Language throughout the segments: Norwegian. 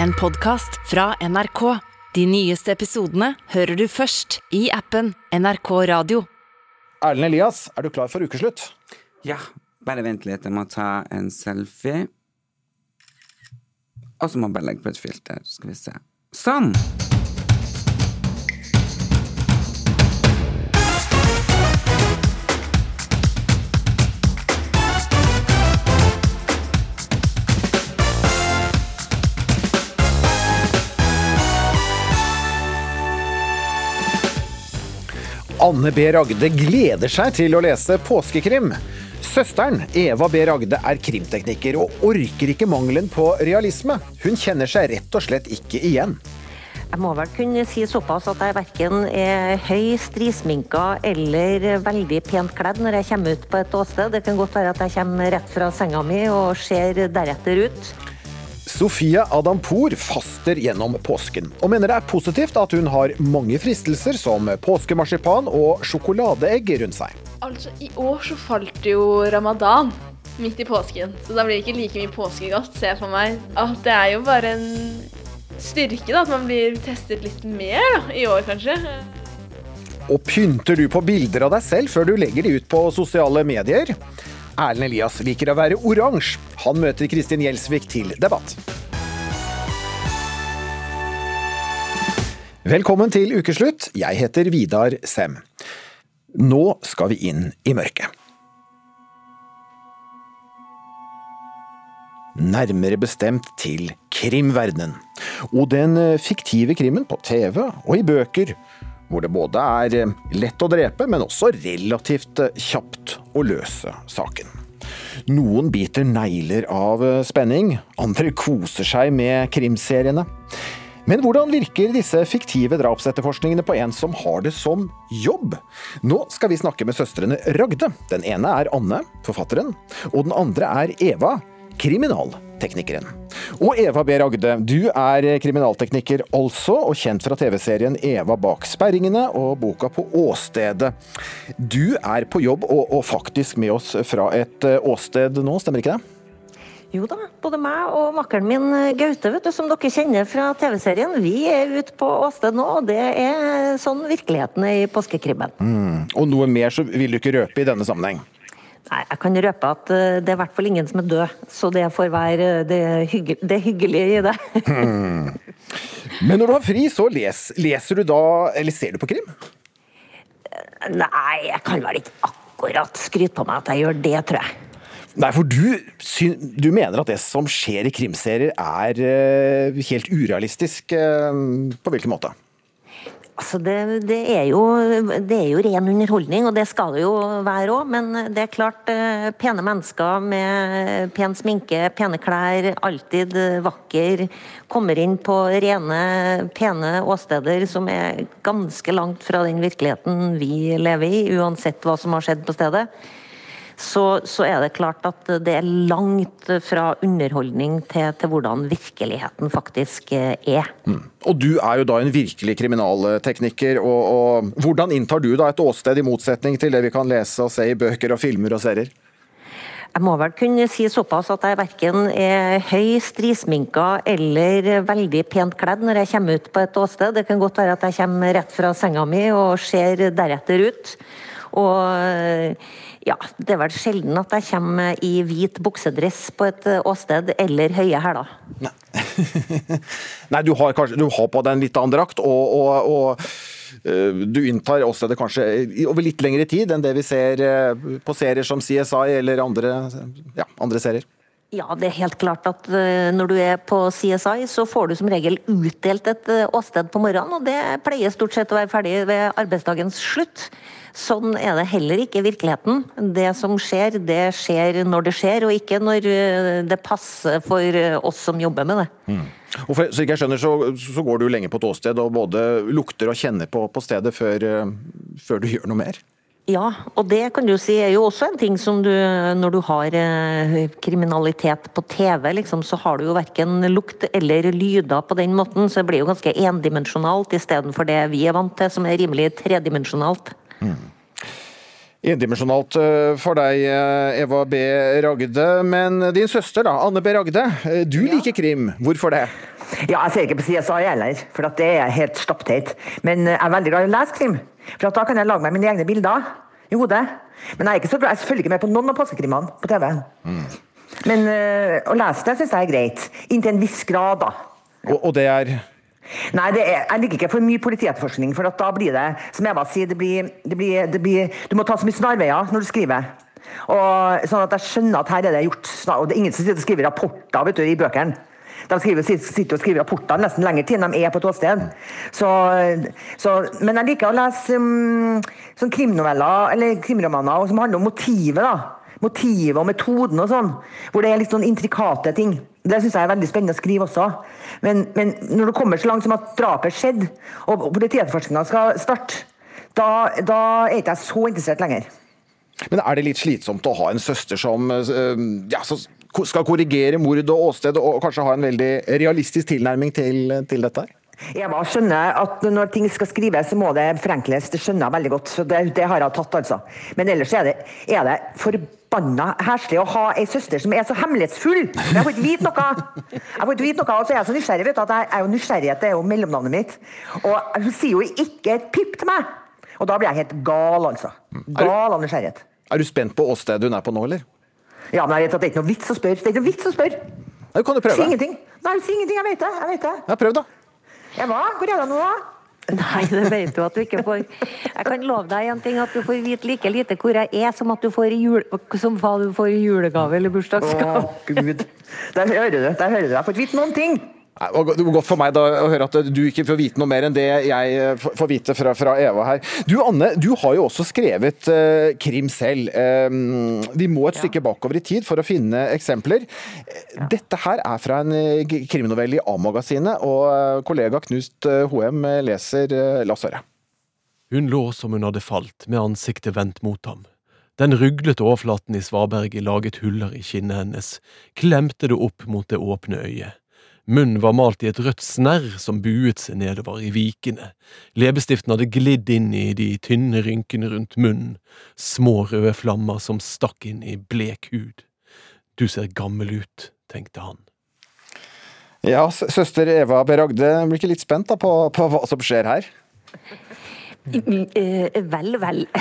En podkast fra NRK. De nyeste episodene hører du først i appen NRK Radio. Erlend Elias, er du klar for ukeslutt? Ja, bare vent litt. Jeg må ta en selfie. Og så må jeg bare legge på et filter. Skal vi se. Sånn! Anne B. Ragde gleder seg til å lese påskekrim. Søsteren, Eva B. Ragde, er krimtekniker og orker ikke mangelen på realisme. Hun kjenner seg rett og slett ikke igjen. Jeg må vel kunne si såpass at jeg verken er høy, strisminka eller veldig pent kledd når jeg kommer ut på et åsted. Det kan godt være at jeg kommer rett fra senga mi og ser deretter ut. Sofie Adampour faster gjennom påsken, og mener det er positivt at hun har mange fristelser som påskemarsipan og sjokoladeegg rundt seg. Altså, I år så falt jo ramadan midt i påsken, så da blir det ikke like mye påskegodt, ser jeg for meg. At det er jo bare en styrke da, at man blir testet litt mer da, i år, kanskje. Og pynter du på bilder av deg selv før du legger de ut på sosiale medier? Erlend Elias liker å være oransje. Han møter Kristin Gjelsvik til debatt. Velkommen til ukeslutt. Jeg heter Vidar Sem. Nå skal vi inn i mørket. Nærmere bestemt til krimverdenen. Og den fiktive krimmen på TV og i bøker, hvor det både er lett å drepe, men også relativt kjapt å løse saken. Noen biter negler av spenning, andre koser seg med krimseriene. Men hvordan virker disse fiktive drapsetterforskningene på en som har det som jobb? Nå skal vi snakke med søstrene Ragde. Den ene er Anne, forfatteren, og den andre er Eva, kriminalteknikeren. Og Eva B. Ragde, du er kriminaltekniker altså, og kjent fra TV-serien Eva bak sperringene og boka På åstedet. Du er på jobb og, og faktisk med oss fra et åsted nå, stemmer ikke det? Jo da, både meg og makkeren min Gaute, vet du, som dere kjenner fra TV-serien, vi er ute på åsted nå, og det er sånn virkeligheten er i påskekrimmen. Mm. Og noe mer så vil du ikke røpe i denne sammenheng? Nei, jeg kan røpe at det er i hvert fall ingen som er død, så det får være det, hygge, det hyggelige i det. Hmm. Men når du har fri, så les, leser du da, eller ser du på krim? Nei, jeg kan vel ikke akkurat skryte på meg at jeg gjør det, tror jeg. Nei, for du, du, mener at det som skjer i krimserier er helt urealistisk. På hvilken måte? Altså det, det, er jo, det, er jo, ren underholdning, og det skal det jo være òg. Men det er klart, uh, pene mennesker med pen sminke, pene klær, alltid vakker, kommer inn på rene, pene åsteder som er ganske langt fra den virkeligheten vi lever i, uansett hva som har skjedd på stedet så, så, er det klart at det er langt fra underholdning til, til hvordan virkeligheten faktisk eh, er. Mm. Og Du er jo da en virkelig kriminaltekniker. Og, og, hvordan inntar du da et åsted, i motsetning til det vi kan lese og se i bøker og filmer og serier? Jeg må vel kunne si såpass at jeg verken er høy, strisminka eller veldig pent kledd når jeg kommer ut på et åsted. Det kan godt være at jeg kommer rett fra senga mi og ser deretter ut. Og ja, det er vel sjelden at jeg kommer i hvit buksedress på et eh, åsted, eller høye hæler. Nei. Nei, du har kanskje du har på deg en litt annen drakt, og, og, og uh, du inntar åstedet kanskje over litt lengre tid enn det vi ser på serier som CSI eller andre, ja, andre serier. Ja, det er helt klart at når du er på CSI, så får du som regel utdelt et åsted på morgenen, og det pleier stort sett å være ferdig ved arbeidsdagens slutt. Sånn er det heller ikke i virkeligheten. Det som skjer, det skjer når det skjer, og ikke når eh, det passer for eh, oss som jobber med det. Mm. Og for, så ikke jeg skjønner, så, så, går du lenge på et åsted og både lukter og kjenner på, på stedet før, eh, før, du gjør noe mer? Ja, og det kan du si er jo også en ting som du Når du har kriminalitet på TV, liksom, så har du jo verken lukt eller lyder på den måten, så det blir jo ganske endimensjonalt istedenfor det vi er vant til, som er rimelig tredimensjonalt. Mm. Endimensjonalt eh, for deg, eh, Eva B. Ragde. Men din søster, da, Anne B. Ragde. Eh, du liker krim. Hvorfor det? Ja, jeg ser ikke på CSI heller, for at det er helt stappteit. Men jeg er veldig glad i å lese krim, for at da kan jeg lage meg mine egne bilder i hodet. Men jeg, er ikke så glad, jeg følger ikke med på noen av påskekrimene på TV. Men øh, å lese det syns jeg er greit. Inntil en viss grad, da. Og, og det er Nei, er, jeg liker ikke for mye politietterforskning, for da blir det, som Eva sier, det blir, det blir, det blir Du må ta så mye snarveier når du skriver. Og sånn at jeg skjønner at her er det gjort Og det er ingen som sitter og skriver rapporter vet du, i bøkene. De skriver, sitter og skriver rapporter nesten lenger tid enn de er på et åsted. Så, så, men jeg liker å lese um, sånn krimnoveller eller krimromaner som handler om motivet. da. Motivet og metoden og sånn. Hvor det er litt sånn intrikate ting. Det syns jeg er veldig spennende å skrive også. Men, men når det kommer så langt som at drapet skjedde, og politietterforskninga skal starte, da, da er ikke jeg så interessert lenger. Men er det litt slitsomt å ha en søster som eh, ja, så skal korrigere mord og åsted, og kanskje ha en veldig realistisk tilnærming til, til dette? her? Eva skjønner at når ting skal skrives, så må det forenkles. Det skjønner jeg veldig godt. så Det, det har jeg tatt, altså. Men ellers er det, er det forbanna heslig å ha ei søster som er så hemmelighetsfull! Jeg får ikke vite noe! Jeg får ikke vite noe, Og så er jeg så nysgjerrig, vet du, at jeg er jo nysgjerrighet det er jo mellomnavnet mitt. Og hun sier jo ikke et pip til meg! Og da blir jeg helt gal, altså. Gal av nysgjerrighet. Er du spent på åstedet hun er på nå, eller? Ja, men jeg vet at det er ikke noe vits å spørre. Det er ikke noe vits å spørre. Ja, du kan jo Si prøve. ingenting. Nei, si ingenting. Jeg vet det. Jeg vet det. Ja, prøv, da. Eva, hvor er det nå, da? Nei, det vet du at du ikke får. Jeg kan love deg en ting, at du får vite like lite hvor jeg er, som at du får jule, som hva du får i julegave eller bursdagsgave. Å, Gud. Der hører du. Der hører du. Jeg får fått vite noen ting. Det var- godt for meg da, å høre at du ikke får vite noe mer enn det jeg eh, får vite fra, fra Eva her. Du Anne, du har jo også skrevet uh, krim selv. Eh, vi må et stykke bakover i tid for å finne eksempler. Ja. Dette her er fra en eh, krimnovelle i A-magasinet, og kollega Knust Hoem leser. uh, La oss høre. Hun lå som hun hadde falt, med ansiktet vendt mot ham. Den ruglete overflaten i svaberget laget huller i kinnet hennes, klemte det opp mot det åpne øyet. Munnen var malt i et rødt snerr som buet seg nedover i vikene. Leppestiften hadde glidd inn i de tynne rynkene rundt munnen, små røde flammer som stakk inn i blek hud. Du ser gammel ut, tenkte han. Ja, søster Eva Beragde blir ikke litt spent da på, på hva som skjer her? Eh, vel, vel.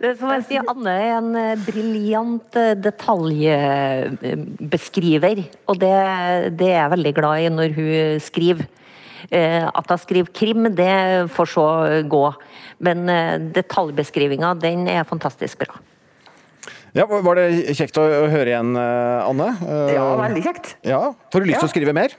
det er som jeg sier, Anne er en eh, briljant eh, detaljbeskriver. Og det, det er jeg veldig glad i når hun skriver. Eh, At hun skriver krim, det får så gå. Men detaljbeskrivinga, den er fantastisk bra. Ja, Var det kjekt å høre igjen, Anne? Ja, veldig kjekt. Ja, Får du lyst til å skrive mer?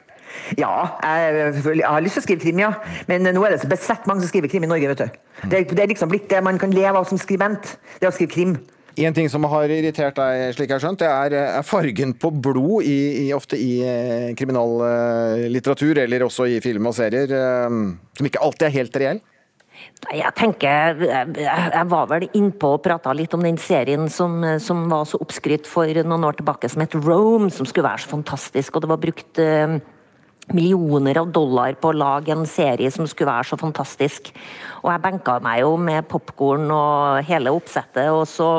Ja, jeg, jeg har lyst til å skrive krim, ja. Men nå er det så besett mange som skriver krim i Norge, vet du. Det, er- det er liksom blitt det man kan leve av som skribent. Det å skrive krim. En ting som har irritert deg, slik jeg har skjønt, det er, er fargen på blod, i, i, ofte i eh, kriminallitteratur, eller også i film og serier, eh, som ikke alltid er helt reell. Jeg tenker, jeg var vel innpå og prata litt om den serien som, som var så oppskrytt for noen år tilbake, som het Rome, som skulle være så fantastisk. Og det var brukt eh, millioner av dollar på å lage en serie som skulle være så fantastisk. Og jeg benka meg jo med popkorn og hele oppsettet, og så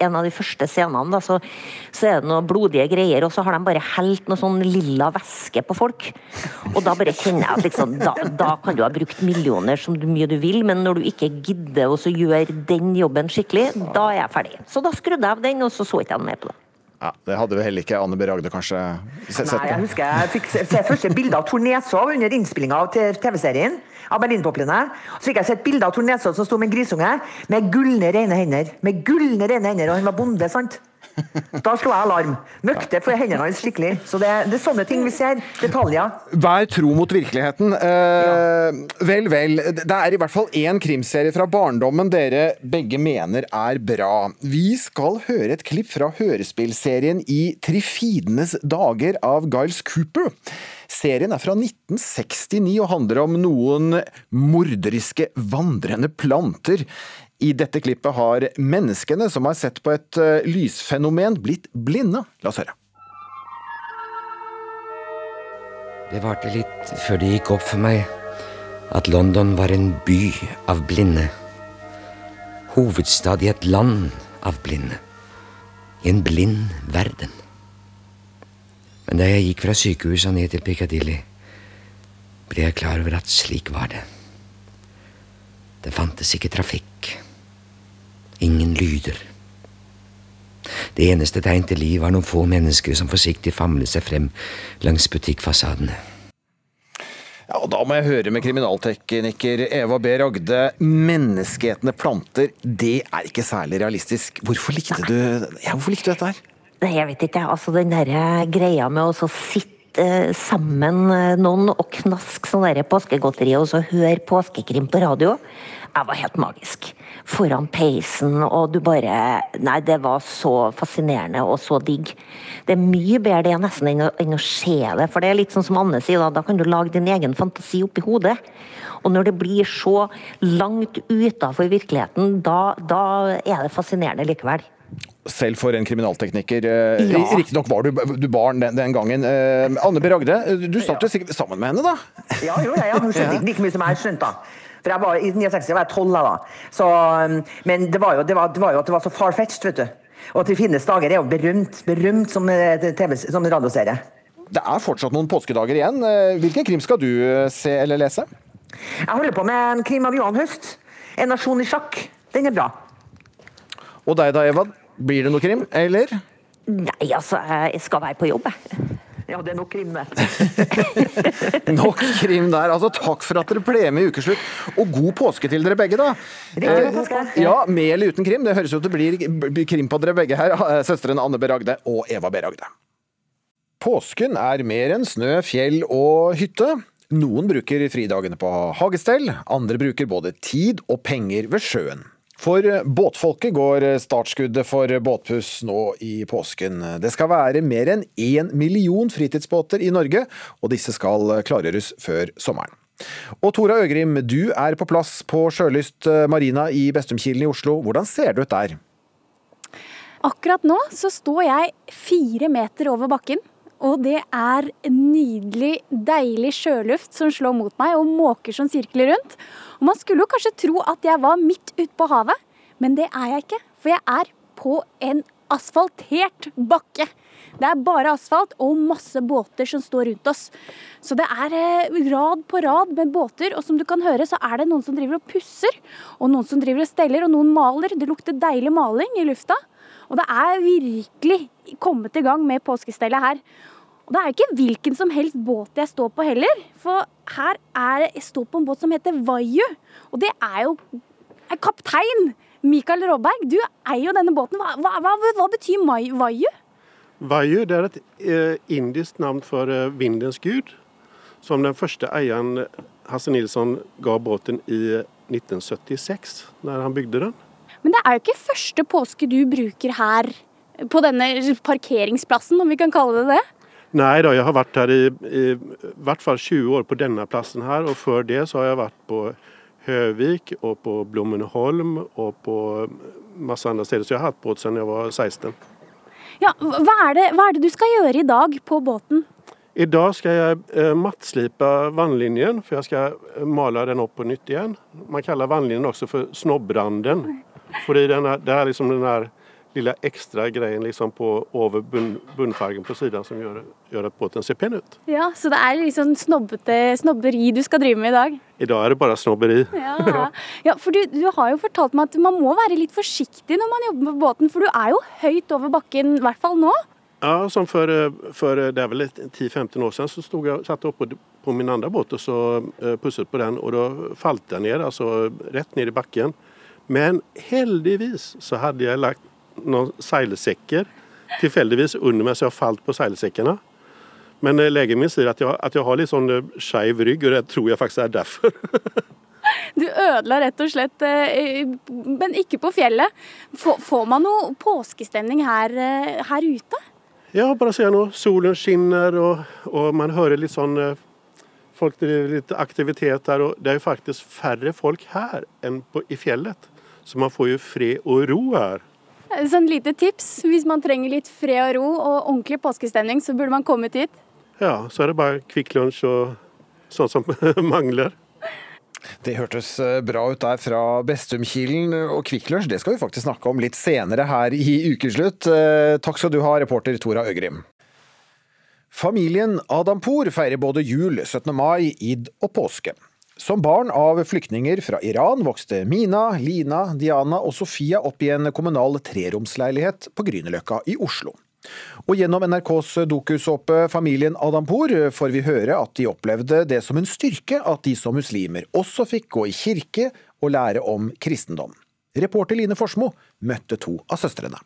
en av de første scenene, da, så, så er det noen blodige greier, og så har de bare helt noe sånn lilla væske på folk. Og da bare kjenner jeg at liksom, da, da kan du ha brukt millioner så mye du vil, men når du ikke gidder å gjøre den jobben skikkelig, da er jeg ferdig. Så da skrudde jeg av den, og så så ikke jeg noe mer på det. Ja, Det hadde vel heller ikke Anne B. Ragde kanskje sett sett Nei, jeg husker jeg fikk se se første bilde av Tor Neshov under innspillinga av TV-serien av Berlinpoplene. Så fikk jeg se et bilde av Tor Neshov som sto med en grisunge med gulne, rene hender. Med gulne, rene hender, og han var bonde, sant? Da slo jeg alarm. Møkte for hendene hans skikkelig. Så det, det er sånne ting vi ser. Detaljer. Vær tro mot virkeligheten. Eh, Vel, vel. Det er i hvert fall én krimserie fra barndommen dere begge mener er bra. Vi skal høre et klipp fra hørespillserien I trifidenes dager av Giles Cooper. Serien er fra 1969 og handler om noen morderiske vandrende planter. I dette klippet har menneskene som har sett på et eh, lysfenomen, blitt blinde. La oss høre. Det varte litt før det gikk opp for meg at London var en by av blinde. Hovedstad i et land av blinde. I en blind verden. Men da jeg gikk fra sykehuset ned til Piccadilly, ble jeg klar over at slik var det. Det fantes ikke trafikk. Ingen lyder. Det eneste tegn til liv var noen få mennesker som forsiktig famlet seg frem langs butikkfasadene. Ja, og Da må jeg høre med kriminaltekniker Eva B. Ragde. Menneskeetende planter, det er ikke særlig realistisk. Hvorfor likte du, ja, hvorfor likte du dette her? Nei, Jeg vet ikke, altså den der greia med å sitte eh, sammen eh, noen og knaske sånn påskegodteri og så høre påskekrim på radio, det var helt magisk. Foran peisen, og du bare Nei, det var så fascinerende og så digg. Det er mye bedre det nesten enn å, enn å se det, for det er litt sånn som Anne sier, da, da kan du lage din egen fantasi oppi hodet. Og når det blir så langt utafor virkeligheten, da, da er det fascinerende likevel. Selv for en kriminaltekniker. Eh, Ja. Riktignok var du, du barn den, den gangen. Eh, Anne B. Ragde, du startet sikkert sammen med henne, da? Ja, jo, ja, ja. Hun skjønte ikke like mye som jeg skjønte. da. For jeg var, I 69 var jeg 12 da. Så, um, men det var, jo, det, var, det var jo at det var så far-fetched, vet du. Og Til finnes dager er jo berømt, berømt som, eh, TV, som radioserie. Det er fortsatt noen påskedager igjen. Eh, Hvilken krim skal du eh, se eller lese? Jeg holder på med en krim av Johan Høst. 'En nasjon i sjakk'. Den er bra. Og deg da, Eva? Blir det noe krim, eller? Nei, altså, jeg skal være på jobb, jeg. Ja, det er nok krim, det. Nok krim der. Altså, takk for at dere ble med i Ukeslutt. Og god påske til dere begge, da. Eh. Ja, Med eller uten krim. Det høres ut til det blir krim på dere begge her. Søstrene Anne B. Ragde og Eva B. Ragde. Påsken er mer enn snø, fjell og hytte. Noen bruker fridagene på hagestell, andre bruker både tid og penger ved sjøen. For båtfolket går startskuddet for båtpuss nå i påsken. Det skal være mer enn én million fritidsbåter i Norge, og disse skal klargjøres før sommeren. Og Tora Øgrim, du er på plass på Sjølyst marina i Bestumkilen i Oslo. Hvordan ser det ut der? Akkurat nå så står jeg fire meter over bakken. Og det er nydelig, deilig sjøluft som slår mot meg, og måker som sirkler rundt. Og Man skulle jo kanskje tro at jeg var midt ute på havet, men det er jeg ikke. For jeg er på en asfaltert bakke. Det er bare asfalt og masse båter som står rundt oss. Så det er eh, rad på rad med båter, og som du kan høre, så er det noen som driver og pusser. Og noen som driver og steller, og noen maler. Det lukter deilig maling i lufta. Og det er virkelig kommet i gang med påskestellet her. Og det er ikke hvilken som helst båt jeg står på heller. For her er jeg står på en båt som heter Vaiu. Og det er jo er kaptein Mikael Råberg. Du eier jo denne båten. Hva, hva, hva, betyr Vayu? Det er et eh, indisk navn for eh, vindens gud, som den første eieren Hasse Nilsson ga båten i 1976, da han bygde den. Men det er jo ikke første påske du bruker her på denne parkeringsplassen, om vi kan kalle det det. Nei da, jeg har vært her i, i, i hvert fall 20 år på denne plassen her, og før det så har jeg vært på Høvik og på Blommenholm og på masse andre steder. Så jeg har hatt båt siden jeg var 16. Ja, hva er, det, hva er det du skal gjøre i dag på båten? I dag skal jeg eh, mattslipe vannlinjen, for jeg skal male den opp på nytt igjen. Man kaller vannlinjen også for Fordi den er, det er liksom den der lille ekstra greien liksom på, over bunn, bunnfargen på siden som gjør, gjør at båten ser pen ut. Ja, Så det er liksom snobbete snobberi du skal drive med i dag? I dag er det bare snobberi. Ja, ja for du, du har jo fortalt meg at man må være litt forsiktig når man jobber på båten, for du er jo høyt over bakken, i hvert fall nå. Ja, som for, for det er vel 10-15 år siden så stod jeg, satt jeg oppe på min andre båt og så eh, pusset på den, og da falt jeg ned, altså rett ned i bakken. Men heldigvis så hadde jeg lagt noen seilsekker tilfeldigvis under meg, så jeg falt på seilsekkene. Men eh, legen min sier at jeg, at jeg har litt sånn eh, skeiv rygg, og det tror jeg faktisk er derfor. Du ødela rett og slett, eh, men ikke på fjellet. Får, man noe påskestemning her, her ute? Ja, bare se nå. Solen skinner, og, og man hører litt sånn Folk driver litt aktivitet der. og det er jo faktisk færre folk her enn på, i fjellet. Så man får jo fred og ro her. Sånn lite tips, hvis man trenger litt fred og ro og ordentlig påskestemning, så burde man kommet hit. Ja, så er det bare Kvikk Lunsj og sånt som mangler. Det hørtes eh, bra ut der fra Bestumkilen. Og Kvikk Lunsj det skal vi faktisk snakke om litt senere her i Ukeslutt. Eh, Takk skal du ha, reporter Tora Øgrim. Familien Adampour feirer både jul, 17. mai, id og påske. Som barn av flyktninger fra Iran vokste Mina, Lina, Diana og Sofia opp i en kommunal treromsleilighet på Grünerløkka i Oslo. Og gjennom NRKs dokusåpe Familien Adampour får vi høre at de opplevde det som en styrke at de som muslimer også fikk gå i kirke og lære om kristendom. Reporter Line Forsmo møtte to av søstrene.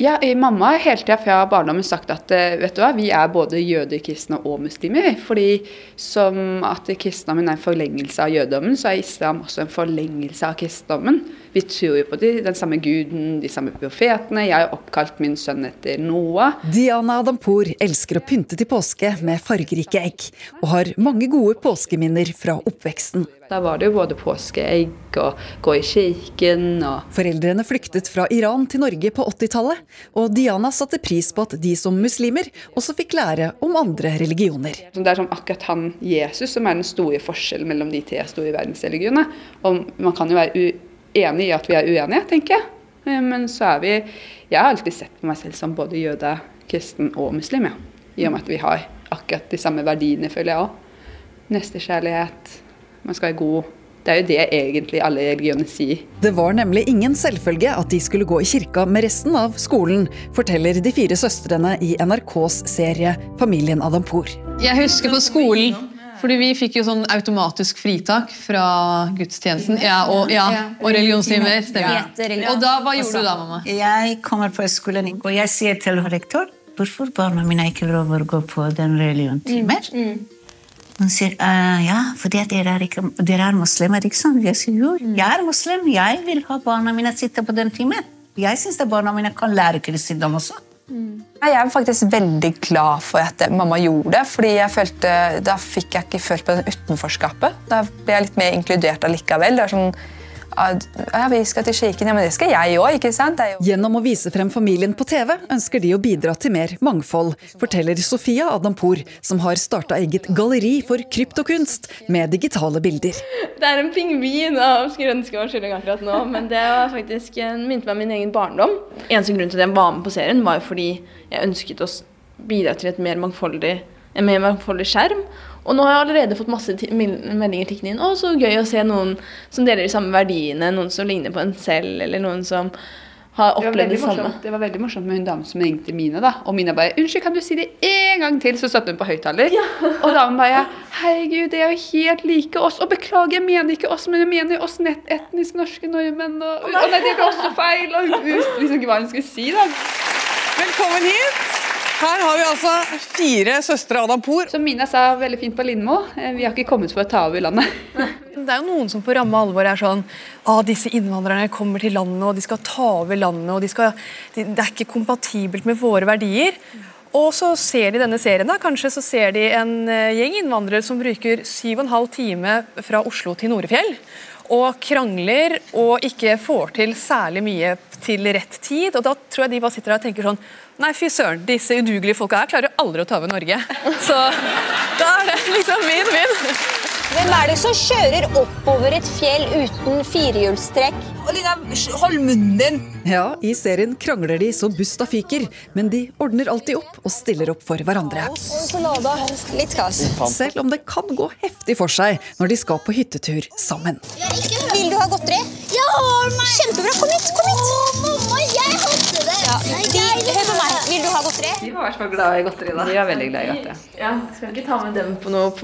Ja, Mamma har hele tida fra barndommen sagt at eh, vet du hva, vi er både jøder, kristne og muslimer. Fordi som at kristendommen er en forlengelse av jødedommen, så er islam også en forlengelse av kristendommen. Vi tror jo på de, den samme guden, de samme profetene. Jeg har oppkalt min sønn etter Noah. Diana Adampour elsker å pynte til påske med fargerike egg, og har mange gode påskeminner fra oppveksten. Da var det jo både påskeegg og gå i kirken og Foreldrene flyktet fra Iran til Norge på 80-tallet, og Diana satte pris på at de som muslimer også fikk lære om andre religioner. Det er sånn akkurat han Jesus som er den store forskjellen mellom de tre store verdensreligionene. Og man kan jo være enig i at vi er uenige, tenker jeg. Eh, men så er vi Jeg har alltid sett på meg selv som både jøde, kristen og muslim, ja. I og med at vi har akkurat de samme verdiene, føler jeg òg. Nestekjærlighet, man skal være god. Det er jo det egentlig alle religioner sier. Det var nemlig ingen selvfølge at de skulle gå i kirka med resten av skolen, forteller de fire søstrene i NRKs serie Familien Adampour. Jeg husker på skolen fordi vi fikk jo sånn automatisk fritak fra gudstjenesten ja, og, ja, og religionstimer. Stemmer. Og da, hva gjorde du da, mamma? Jeg kommer på skolen og jeg sier til rektor hvorfor barna mine ikke lover å gå på den religionstimer. Mm, mm. Hun sier uh, ja, fordi dere er, ikke, dere er muslimer, ikke sant? Jeg sier jo, jeg er muslim. Jeg vil ha barna mine sitte på den timen. Jeg syns barna mine kan lære kristendom også. Mm. Jeg er faktisk veldig glad for at mamma gjorde det. fordi jeg følte, Da fikk jeg ikke følt på den utenforskapet. Da ble jeg litt mer inkludert allikevel. Det er sånn, ja, vi skal til kirken, ja, men det skal jeg òg. Gjennom å vise frem familien på TV ønsker de å bidra til mer mangfold, forteller Sofia Adampour, som har starta eget galleri for kryptokunst med digitale bilder. Det er en pingvin av skyldig akkurat nå, men det var faktisk minte meg om min egen barndom. Eneste grunn til at jeg var med på serien, var jo fordi jeg ønsket å bidra til et mer mangfoldig, en mer mangfoldig skjerm. Og nå har jeg allerede fått masse meldinger tikkende inn. Å, så gøy å se noen som deler de samme verdiene, noen som ligner på en selv, eller noen som har opplevd det, det samme. Det var veldig morsomt med hun damen som ringte Mine, da. Og Mine bare 'Unnskyld, kan du si det en gang til?' Så satte hun på høyttaler. Ja. og damen bare 'Herregud, det er jo helt like oss.' Og beklager, jeg mener ikke oss, men jeg mener oss nett etnisk norske nordmenn. Og, og, nei, det ble også feil. Og hun visste liksom ikke hva hun skulle si, da. Velkommen hit. Her har vi altså fire søstre Adam Poor. Som Mina sa veldig fint på Lindmo, eh, vi har ikke kommet for å ta over landet. Det er jo noen som på ramme alvor er sånn ah, disse innvandrerne kommer til landet og de skal ta over landet. og de skal, de, Det er ikke kompatibelt med våre verdier. Og så ser de denne serien, da, kanskje så ser de en uh, gjeng innvandrere som bruker syv og en halv time fra Oslo til Norefjell. Og krangler og ikke får til særlig mye til rett tid. Og da tror jeg de bare sitter der og tenker sånn Nei, fy søren, disse udugelige folka her klarer aldri å ta over Norge. Så da er det liksom vinn-vinn. Hvem er det som kjører oppover et fjell uten firehjulstrekk? Lina, hold munnen din! Ja, i serien krangler de så busta fyker, men de ordner alltid opp og stiller opp for hverandre. Litt kaos. Selv om det kan gå heftig for seg når de skal på hyttetur sammen. Vil du ha godteri? Jeg har meg! Kjempebra, kom hit! kom hit! Å, mamma, jeg hadde det! Ja, de, hør på meg, vil du ha godteri? De var i hvert fall glad i godteri. da. De var veldig glad i godteri. Ja, Skal ikke ta med dem på noe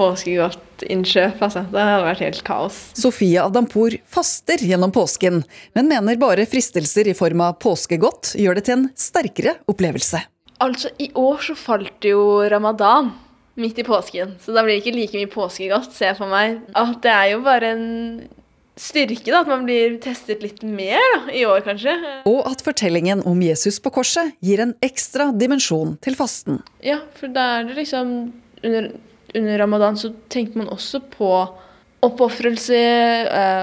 påskegodtinnkjøp. Altså. Det hadde vært helt kaos. Sofie Adampour faster gjennom påsken, men mener bare fristelser i form av påskegodt gjør det til en sterkere opplevelse. Altså, I år så falt jo ramadan midt i påsken, så da blir det ikke like mye påskegodt, ser jeg for meg. At det er jo bare en styrke, da, at man blir testet litt mer da, i år, kanskje. Og at fortellingen om Jesus på korset gir en ekstra dimensjon til fasten. Ja, for da er det liksom Under, under ramadan så tenker man også på oppofrelse,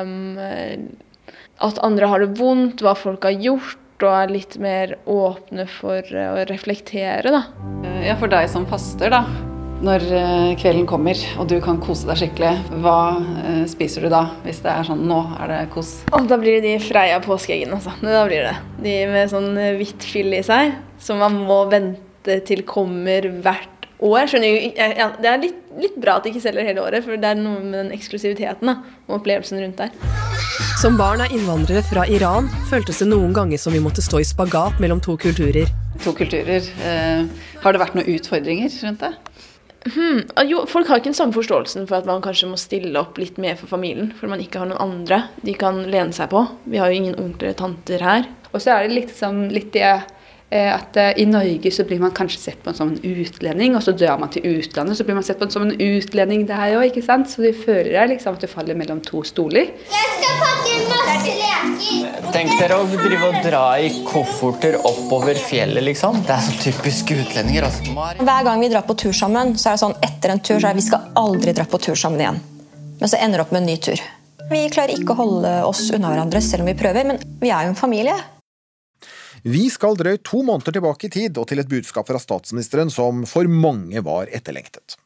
um, at andre har det vondt, hva folk har gjort. Og er litt mer åpne for å reflektere, da. Ja, for deg som faster, da når eh, kvelden kommer og du kan kose deg skikkelig, hva uh, spiser du da? Hvis det er sånn nå er det kos? Og da blir det de Freia påskeeggene, altså. Da blir det. De med sånn hvitt fyll i seg, som man må vente til kommer hvert Og jeg skjønner jo, ja, Det er litt, litt, bra at de ikke selger hele året, for det er noe med den eksklusiviteten da, og opplevelsen rundt der. Som barn av innvandrere fra Iran føltes det noen ganger som vi måtte stå i spagat mellom to kulturer. To kulturer. Eh, har det vært noen utfordringer rundt det? Hmm. Jo, folk har ikke den samme forståelsen for at man kanskje må stille opp litt mer for familien, for man ikke har noen andre de kan lene seg på. Vi har jo ingen onkler og tanter her. Og så er det liksom litt det at eh, i Norge så blir man kanskje sett på som en utlending, og så drar man til utlandet, så blir man sett på som en utlending der òg, ikke sant. Så du føler deg liksom at du faller mellom to stoler. Jeg skal pakke masse leker. Tenk dere å drive og dra i kofferter oppover fjellet, liksom. Det er så typisk utlendinger. Altså. Hver gang vi drar på tur sammen, så er det sånn etter en tur så er det vi skal aldri dra på tur sammen igjen. Men så ender det opp med en ny tur. Vi klarer ikke å holde oss unna hverandre selv om vi prøver, men vi er jo en familie. Vi skal drøyt to måneder tilbake i tid og til et budskap fra statsministeren som for mange var etterlengtet.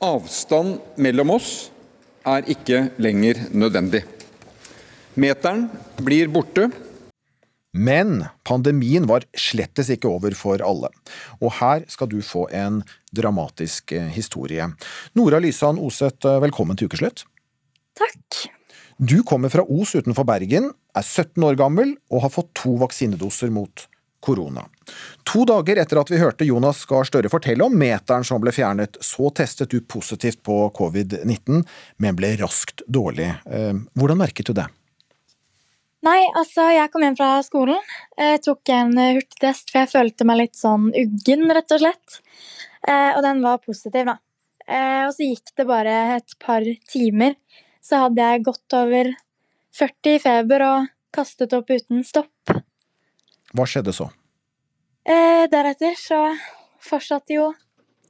Avstand mellom oss er ikke lenger nødvendig. Meteren blir borte. Men pandemien var slettes ikke over for alle, og her skal du få en dramatisk eh, historie. Nora Lysan Oseth, eh, velkommen til ukeslutt. Takk. Du kommer fra Os utenfor Bergen, er 17 år gammel og har fått to vaksinedoser mot korona. To dager etter at vi hørte Jonas Gahr Støre fortelle om meteren som ble fjernet, så testet du positivt på covid-19, men ble raskt dårlig. Eh, hvordan merket du det? Nei, altså, jeg kom hjem fra skolen. Jeg tok en hurtigtest, for jeg følte meg litt sånn uggen, rett og slett. Eh, og den var positiv, da. Eh, og så gikk det bare et par timer, så hadde jeg gått over 40 i feber og kastet opp uten stopp. Hva skjedde så? Eh, deretter så fortsatte jo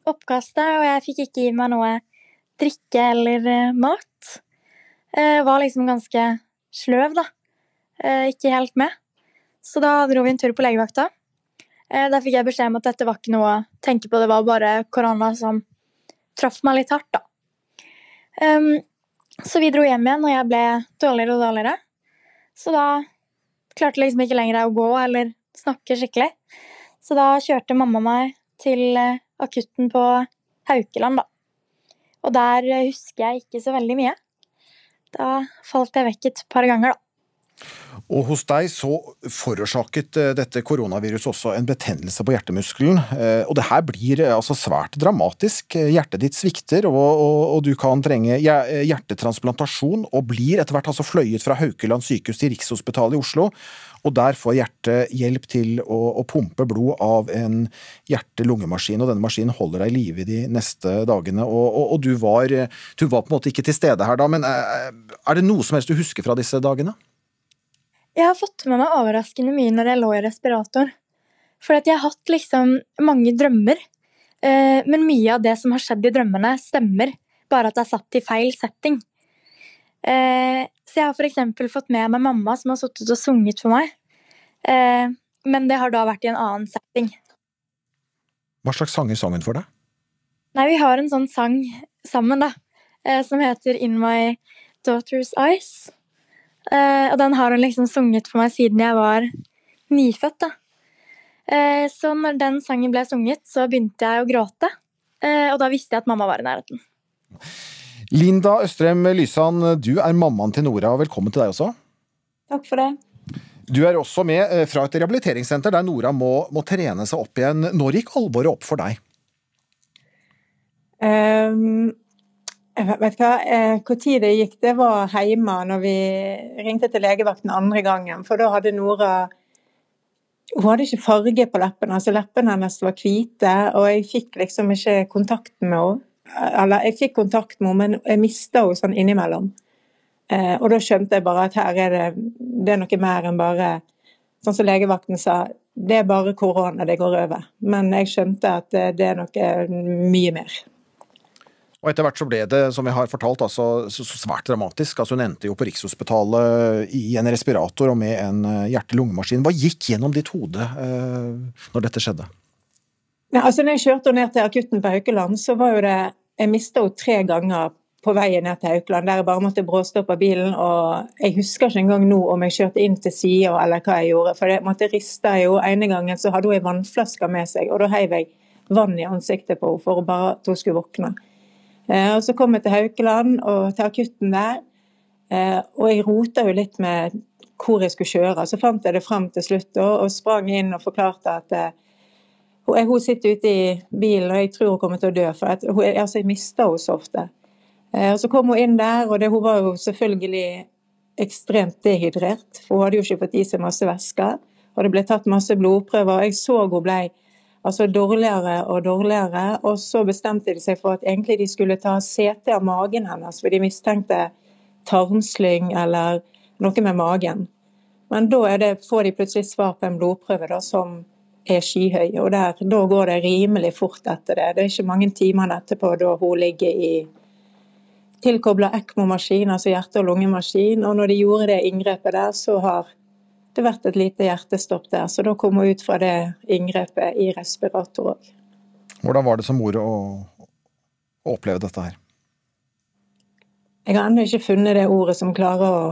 oppkastet, og jeg fikk ikke i meg noe drikke eller eh, mat. Eh, var liksom ganske sløv, da. Eh, ikke helt med. Så da dro vi en tur på legevakta. Eh, der fikk jeg beskjed om at dette var ikke noe å tenke på, det var bare korona som traff meg litt hardt, da. Um, så vi dro hjem igjen, og jeg ble dårligere og dårligere. Så da klarte liksom ikke lenger å gå eller snakke skikkelig. Så da kjørte mamma meg til eh, akutten på Haukeland, da. Og der husker jeg ikke så veldig mye. Da falt jeg vekk et par ganger, da. Og hos deg så forårsaket eh, dette koronaviruset også en betennelse på hjertemuskelen. Eh, og det her blir eh, altså svært dramatisk. Hjertet ditt svikter, og, og, og, du kan trenge hjertetransplantasjon, og blir etter hvert altså fløyet fra Haukeland sykehus til Rikshospitalet i Oslo. Og der får hjertet hjelp til å, å pumpe blod av en hjerte-lungemaskin, og denne maskinen holder deg i live de neste dagene. Og, og du, var, du var på en måte ikke til stede her da, men er det noe som helst du husker fra disse dagene? Jeg har fått med meg overraskende mye når jeg lå i respirator. For jeg har hatt liksom mange drømmer. Eh, men mye av det som har skjedd i drømmene, stemmer. Bare at det er satt i feil setting. Eh, så jeg har f.eks. fått med meg mamma som har sittet og sunget for meg. Eh, men det har da vært i en annen setting. Hva slags sanger sang hun for deg? Nei, vi har en sånn sang sammen, da. Som heter In My Daughter's Eyes. Uh, og den har hun liksom sunget for meg siden jeg var nyfødt. da. Uh, så når den sangen ble sunget, så begynte jeg å gråte. Uh, og da visste jeg at mamma var i nærheten. Linda Østrem Lysand, du er mammaen til Nora. Velkommen til deg også. Takk for det. Du er også med fra et rehabiliteringssenter der Nora må, må trene seg opp igjen. Når gikk alvoret opp for deg? Um, Vet hva, Når tid det gikk, det var hjemme når vi ringte til legevakten andre gangen. For da hadde Nora Hun hadde ikke farge på leppene, altså leppene hennes var hvite. Og jeg fikk liksom ikke kontakt med henne. Eller jeg fikk kontakt med henne, men jeg mista henne sånn innimellom. Eh, og da skjønte jeg bare at her er det, det er noe mer enn bare Sånn som legevakten sa, det er bare korona, det går over. Men jeg skjønte at det er noe mye mer. Og etter hvert så ble det, som jeg har fortalt, altså, så, svært dramatisk. Altså, hun endte jo på Rikshospitalet i en respirator og med en eh, hjerte-lungemaskin. Hva gikk gjennom ditt hode eh, når dette skjedde? Ja, altså, når jeg kjørte ned til akutten på Haukeland, så var jo det Jeg mista henne tre ganger på veien ned til Haukeland, der jeg bare måtte bråstoppe bilen. Og jeg husker ikke engang nå om jeg kjørte inn til sida eller hva jeg gjorde. For jeg måtte riste jo. ene gangen så hadde hun ei vannflaske med seg, og da heiv jeg vann i ansiktet på henne for bare at hun skulle våkne. Eh, og Så kom jeg til Haukeland og til akutten der, eh, og jeg rota jo litt med hvor jeg skulle kjøre. Så fant jeg det frem til slutt og, sprang inn og forklarte at eh, hun, sitter ute i bilen og jeg tror hun kommer til å dø, for at hun, altså, jeg mister henne så ofte. Og Så kom hun inn der, og det, hun var jo selvfølgelig ekstremt dehydrert. For hun hadde jo ikke fått i seg masse væske. Og det ble tatt masse blodprøver. og Jeg så hun ble altså dårligere og dårligere. Og så bestemte de seg for at egentlig de skulle ta CT av magen hennes, for de mistenkte tarmslyng eller noe med magen. Men da det, får de plutselig svar på en blodprøve da, som er skyhøy. Og der, da går det rimelig fort etter det. Det er ikke mange timene etterpå da hun ligger i tilkobla ECMO-maskin, altså hjerte- og lungemaskin. Og når de gjorde det inngrepet der, så har det vært et lite hjertestopp der. Så da kom hun ut fra det inngrepet i respirator òg. Hvordan var det som mor å, å oppleve dette her? Jeg har ennå ikke funnet det ordet som klarer å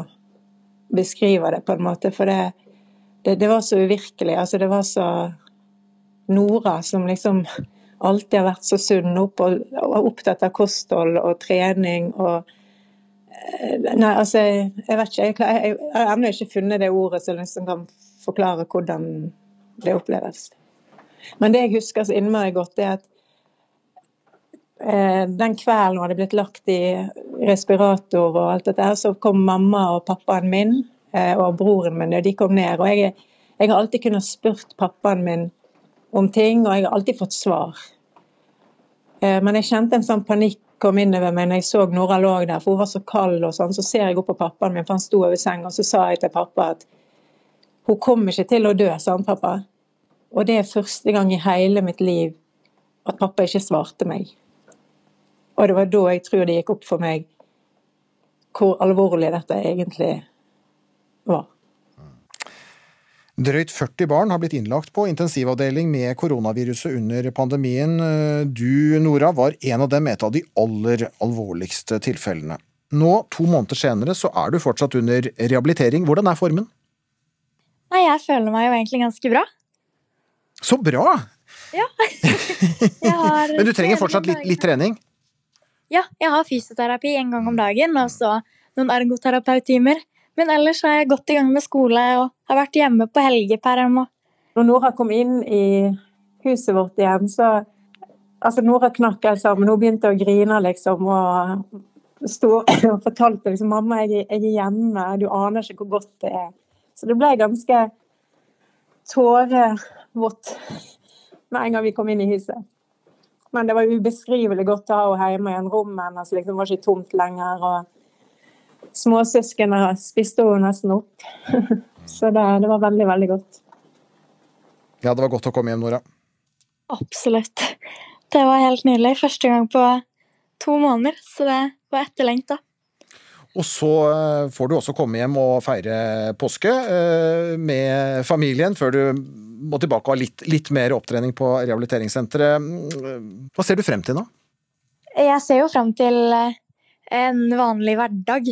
beskrive det, på en måte. For det, det, det var så uvirkelig. Altså, det var så Nora som liksom alltid har vært så sunn og, opptatt av kosthold og trening og Nei, altså, jeg vet ikke. Jeg, har ennå ikke funnet det ordet som liksom kan forklare hvordan det oppleves. Men det jeg husker så innmari godt, er at eh, den kvelden hun hadde blitt lagt i respirator og alt dette så kom mamma og pappaen min eh, og broren min, og de kom ned. Og jeg, jeg har alltid kunnet spurt pappaen min om ting, og jeg har alltid fått svar. Eh, men jeg kjente en sånn panikk kom innover meg når jeg så Nora lå der, for hun var så kald og sånn. Så ser jeg opp på pappaen min, for han sto over senga, og så sa jeg til pappa at hun kommer ikke til å dø, sa han pappa. Og det er første gang i hele mitt liv at pappa ikke svarte meg. Og det var da jeg tror det gikk opp for meg hvor alvorlig dette egentlig var. Drøyt 40 barn har blitt innlagt på intensivavdeling med koronaviruset under pandemien. Du, Nora, var en av dem et av de aller alvorligste tilfellene. Nå, to måneder senere, så er du fortsatt under rehabilitering. Hvordan er formen? Nei, jeg føler meg jo egentlig ganske bra. Så bra! Ja. Men du trenger fortsatt litt, litt trening? Ja, jeg har fysioterapi en gang om dagen, og så noen ergoterapeuttimer. Men ellers er jeg godt i gang med skole og har vært hjemme på helgeperm. Når Nora kom inn i huset vårt igjen, så Altså, Nora knakk helt sammen. Hun begynte å grine, liksom, og sto og fortalte liksom 'Mamma, jeg, jeg er hjemme. Du aner ikke hvor godt det er.' Så det ble ganske tårevått med en gang vi kom inn i huset. Men det var ubeskrivelig godt å ha henne hjemme igjen. Rommet hennes liksom var ikke tomt lenger. og Småsøsknene spiste hun nesten opp. Så det, det var veldig, veldig godt. Ja, det var godt å komme hjem, Nora. Absolutt. Det var helt nydelig. Første gang på to måneder, så det var etterlengta. Og så eh, får du også komme hjem og feire påske eh, med familien før du må tilbake og ha litt, litt mer opptrening på rehabiliteringssenteret. Hva ser du frem til nå? Jeg ser jo frem til eh, en vanlig hverdag.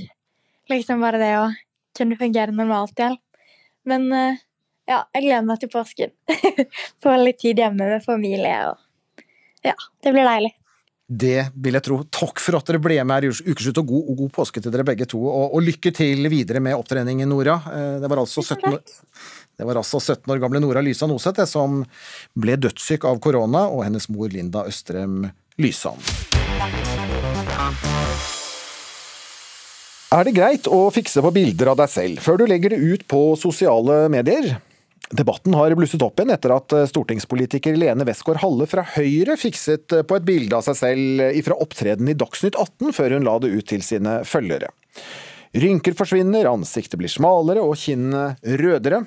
Liksom bare det å kunne fungere normalt igjen. Men ja, jeg gleder meg til påsken. Få litt tid hjemme med familie og Ja, det blir deilig. Det vil jeg tro. Takk for at dere ble med her i Ukeslutt, og god, og god påske til dere begge to. Og, og, lykke til videre med opptreningen, Nora. Det var altså 17 år, det var altså 17 år gamle Nora Lysan Noseth som ble dødssyk av korona, og hennes mor Linda Østrem Lysan. Er det greit å fikse på bilder av deg selv før du legger det ut på sosiale medier? Debatten har blusset opp igjen etter at stortingspolitiker Lene Westgård-Halle fra Høyre fikset på et bilde av seg selv ifra opptreden i Dagsnytt 18 før hun la det ut til sine følgere. Rynker forsvinner, ansiktet blir smalere og kinnene rødere.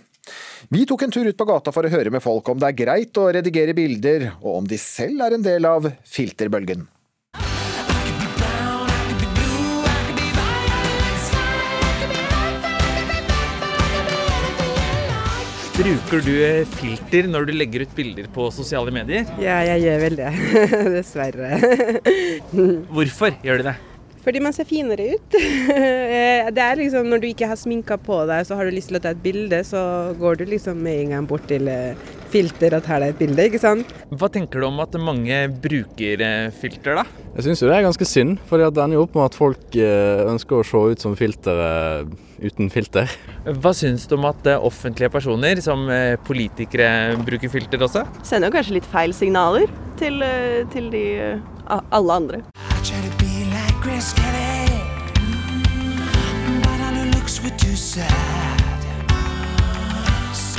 Vi tok en tur ut på gata for å høre med folk om det er greit å redigere bilder, og om de selv er en del av filterbølgen. Bruker du filter når du legger ut bilder på sosiale medier? Ja, jeg gjør vel det. Dessverre. Hvorfor gjør du det? Fordi man ser finere ut. Det er liksom Når du ikke har sminka på deg, så har du lyst til å ta et bilde, så går du liksom med en gang bort til filter og tar deg et bilde, ikke sant. Hva tenker du om at mange bruker eh, filter, da? Jeg syns jo det er ganske synd, for det ender jo opp med at folk eh, ønsker å se ut som filter eh, uten filter. Hva syns du om at offentlige personer, som politikere, bruker filter også? Sender jo kanskje litt feil signaler til, til de alle andre.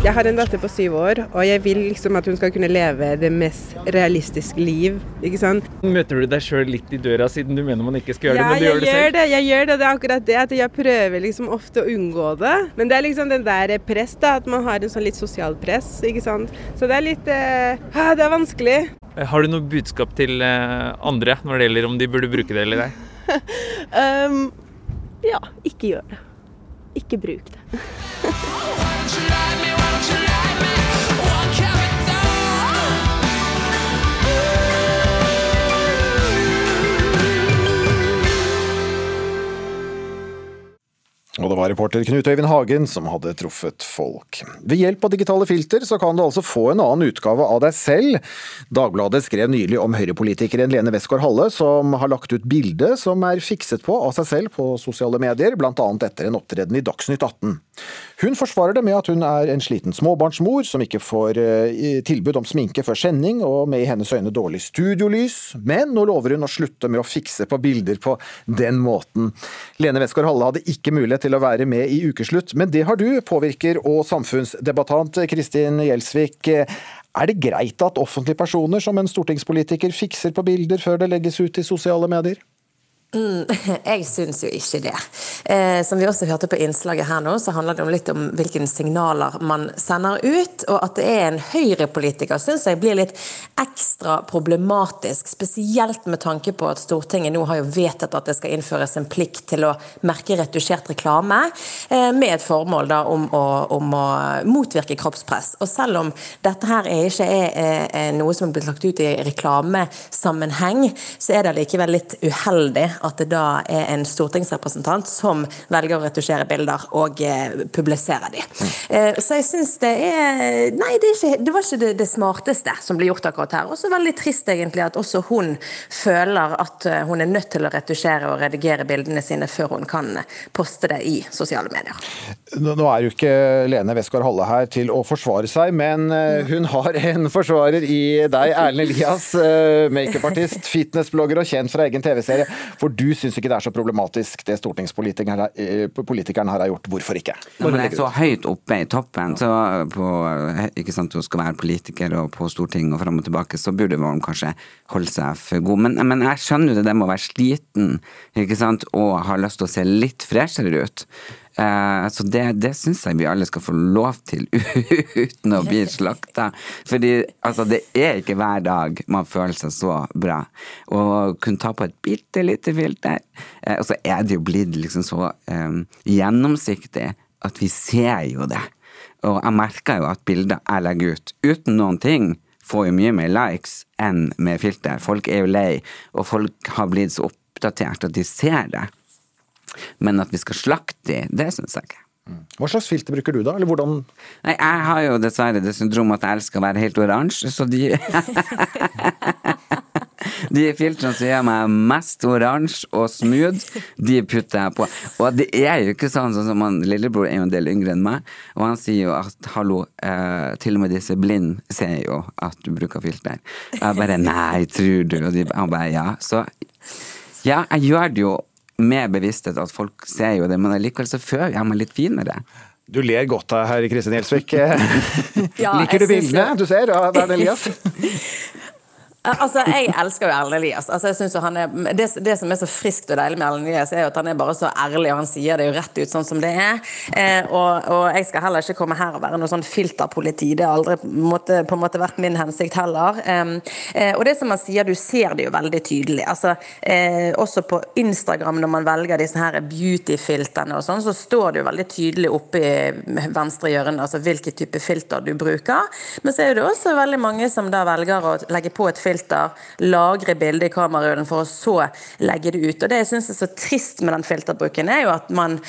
Jeg har en datter på syv år, og jeg vil liksom at hun skal kunne leve det mest realistiske liv. ikke sant? Møter du deg sjøl litt i døra, siden du mener man ikke skal gjøre Ja, det, men du jeg gjør det selv? gjør det. Jeg gjør det, det er akkurat det at jeg prøver liksom ofte å unngå det. Men det er liksom den der press, da, at man har en sånn litt sosial press, ikke sant. Så det er litt eh, ah, Det er vanskelig. Eh, Har du noe budskap til eh, andre når det gjelder om de burde bruke det eller ei? Um, ja, ikke gjør det. Ikke bruk det. Og det var reporter Knut Øyvind Hagen som hadde truffet folk. Ved hjelp av digitale filter så kan du altså få en annen utgave av deg selv. Dagbladet skrev nylig om høyrepolitikeren Lene Westgård-Halle, som har lagt ut bilde som er fikset på av seg selv på sosiale medier, bl.a. etter en opptreden i Dagsnytt 18. Hun forsvarer det med at hun er en sliten småbarnsmor som ikke får eh, tilbud om sminke før sending, og med i hennes øyne dårlig studiolys, men nå lover hun å slutte med å fikse på bilder på den måten. Lene Westgård-Halle hadde ikke mulighet til å være med i Ukeslutt, men det har du, påvirker og samfunnsdebattant Kristin Gjelsvik. Er det greit at offentlige personer som en stortingspolitiker fikser på bilder før det legges ut i sosiale medier? Mm, jeg syns jo ikke det. Eh, som vi også hørte på innslaget her nå, så handler det litt om hvilke signaler man sender ut. Og at det er en høyrepolitiker syns jeg blir litt ekstra problematisk. Spesielt med tanke på at Stortinget nå har jo vedtatt at det skal innføres en plikt til å merke retusjert reklame, eh, med et formål da om å, om å motvirke kroppspress. Og selv om dette her er ikke er, er noe som er blitt lagt ut i reklamesammenheng, så er det likevel litt uheldig at det da er en stortingsrepresentant som velger å retusjere bilder og eh, publisere de. Eh, så jeg syns det er Nei, det, er ikke, det var ikke det, det smarteste som ble gjort akkurat her. Også veldig trist egentlig at også hun føler at eh, hun er nødt til å retusjere og redigere bildene sine før hun kan poste det i sosiale medier. Nå er jo ikke Lene Westgård-Halle her til å forsvare seg, men hun har en forsvarer i deg, Erlend Elias. Makeupartist, fitnessblogger og kjent fra egen TV-serie. For du syns ikke det er så problematisk det stortingspolitikeren her, eh, har gjort. Hvorfor ikke? Når man er så høyt oppe i toppen, så på, ikke sant, hun skal være politiker og på Stortinget og fram og tilbake, så burde man kanskje holde seg for god. Men, men jeg skjønner jo det, det med å være sliten ikke sant, og ha lyst til å se litt freshere ut. Eh, så det, det syns jeg vi alle skal få lov til uten å bli slakta. Fordi altså, det er ikke hver dag man føler seg så bra. Å kunne ta på et bitte lite filter, eh, og så er det jo blitt liksom så eh, gjennomsiktig at vi ser jo det. Og jeg merker jo at bilder jeg legger ut uten noen ting, får jo mye mer likes enn med filter. Folk er jo lei, og folk har blitt så oppdatert at de ser det. Men at vi skal slakte de, det syns jeg ikke. Hva slags filter bruker du da, eller hvordan Nei, jeg har jo dessverre det syndromet at jeg elsker å være helt oransje, så de De filtrene som gjør meg mest oransje og smooth, de putter jeg på. Og det er jo ikke sånn, sånn som han, Lillebror er jo en del yngre enn meg, og han sier jo at hallo, eh, til og med disse blinde ser jo at du bruker filter. Jeg bare nei, tror du? Og de, han bare ja. Så ja, jeg gjør det jo med bevissthet at folk ser jo det, men allikevel så føler jeg meg litt finere. Du ler godt av herr Kristin Gjelsvik. Ja, Liker du bildene du ser av Erlend Elias? Altså, Jeg elsker jo Erlend Elias. Altså, jeg synes jo han er, det, det som er så friskt og deilig med Erlend Elias, er jo at han er bare så ærlig, og han sier det jo rett ut sånn som det er. Eh, og, og jeg skal heller ikke komme her og være noe sånn filterpoliti. Det har aldri måtte, på en måte vært min hensikt heller. Eh, og det som han sier, du ser det jo veldig tydelig. Altså, eh, også på Instagram når man velger disse her beauty-filterne og sånn, så står det jo veldig tydelig oppe i venstre hjørne altså hvilken type filter du bruker. Men så er det også veldig mange som da velger å legge på et filter filter, lagre bildet i kamerarullen for å så legge det ut. Og Det jeg syns er så trist med den filterbruken, er jo at man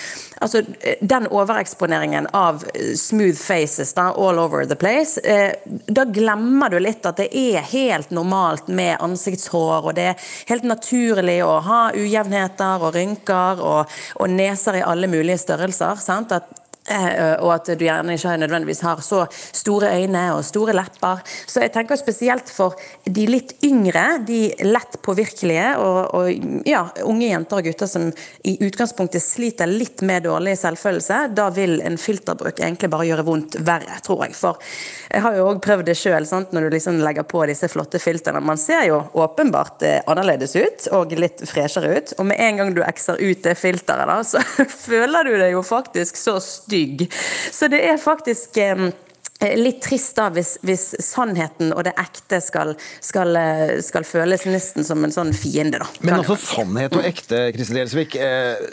Altså, den overeksponeringen av smooth faces da, all over the place, eh, da glemmer du litt at det er helt normalt med ansiktshår, og det er helt naturlig å ha ujevnheter og rynker og, og neser i alle mulige størrelser. sant? At og at du gjerne ikke nødvendigvis har så store øyne og store lepper. Så jeg tenker spesielt for de litt yngre, de lett påvirkelige og, og ja, unge jenter og gutter som i utgangspunktet sliter litt med dårlig selvfølelse, da vil en filterbruk egentlig bare gjøre vondt verre, tror jeg. For jeg har jo òg prøvd det sjøl, når du liksom legger på disse flotte filtrene. Man ser jo åpenbart eh, annerledes ut og litt freshere ut. Og med en gang du ekser ut det filteret, da, så føler du deg jo faktisk så stygt stygg. Så det er faktisk eh, litt trist da hvis, hvis, sannheten og det ekte skal, skal, eh, skal, føles nesten som en sånn fiende. da. Men altså sannhet og ekte, Kristin Gjelsvik. Eh,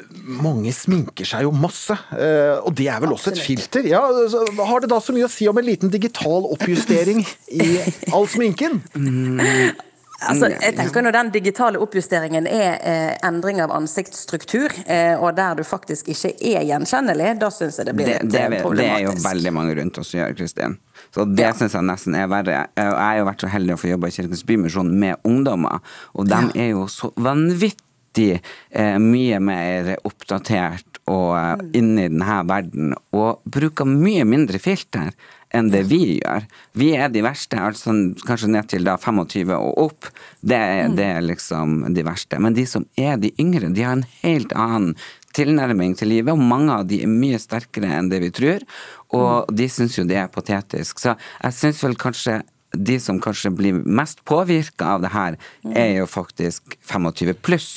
mange sminker seg jo masse. Eh, og det er vel også et filter? Ja, Har det da så mye å si om en liten digital oppjustering i all sminken? Mm. Altså, jeg tenker Når den digitale oppjusteringen er eh, endring av ansiktsstruktur, eh, og der du faktisk ikke er gjenkjennelig, da syns jeg det blir litt det, det, problematisk. Det er jo veldig mange rundt oss som gjør, Kristin. Så det ja. syns jeg nesten er verre. Jeg har jo vært så heldig å få jobbe i Kirkens Bymisjon med ungdommer, og de ja. er jo så vanvittig eh, mye mer oppdatert og eh, mm. inne i denne verden, og bruker mye mindre filter enn det vi gjør. Vi er de verste, altså kanskje ned til da 25 og opp. Det, mm. det, er liksom de verste. Men de som er de yngre, de har en helt annen tilnærming til livet, og mange av de er mye sterkere enn det vi tror. Og mm. de syns jo det er patetisk. Så jeg syns vel kanskje de som kanskje blir mest påvirka av det her, mm. er jo faktisk 25 pluss.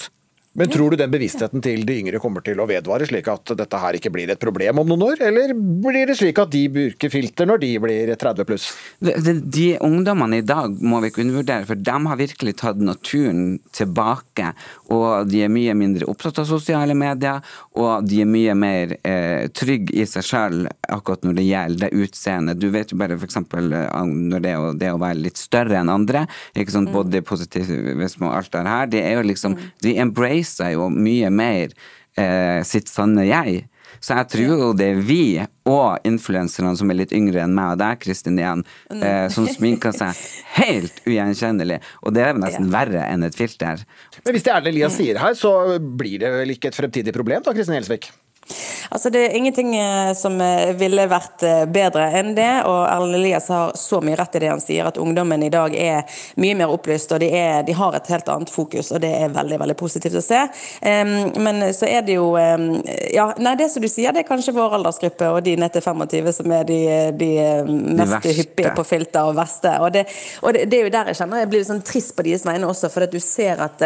Men tror du den bevisstheten til de yngre kommer til å vedvare, slik at dette her ikke blir et problem om noen år? Eller blir det slik at de bruker filter når de blir 30 pluss? De, de, de ungdommene i dag må vi ikke undervurdere, for de har virkelig tatt naturen tilbake. Og de er mye mindre opptatt av sosiale medier, og de er mye mer eh, trygge i seg sjøl akkurat når det gjelder det utseendet. Du vet jo bare f.eks. Eh, når det, det å være litt større enn andre, ikke sånn body positivisme og alt det her, det er jo liksom mm. De embracer jo mye mer eh, sitt sanne jeg. Så jeg tror jo det er vi og influenserne som er litt yngre enn meg og deg, Kristin igjen, mm. eh, som sminker seg helt ugjenkjennelig. Og det er nesten verre enn et filter. Men hvis det er det Elias sier her, så blir det vel ikke et fremtidig problem da, Kristin Gjelsvik? Altså Det er ingenting eh, som eh, ville vært eh, bedre enn det. og Erlend Elias har så mye rett i det han sier, at ungdommen i dag er mye mer opplyst og de, er, de har et helt annet fokus. og Det er veldig veldig positivt å se. Men så er det jo ja, nei Det som du sier, det er kanskje vår aldersgruppe og de ned til 25 som er de, de mest de hyppige på filter og verste. Og, det, og det, det, er jo der jeg kjenner jeg blir sånn trist på deres vegne også, for at du ser at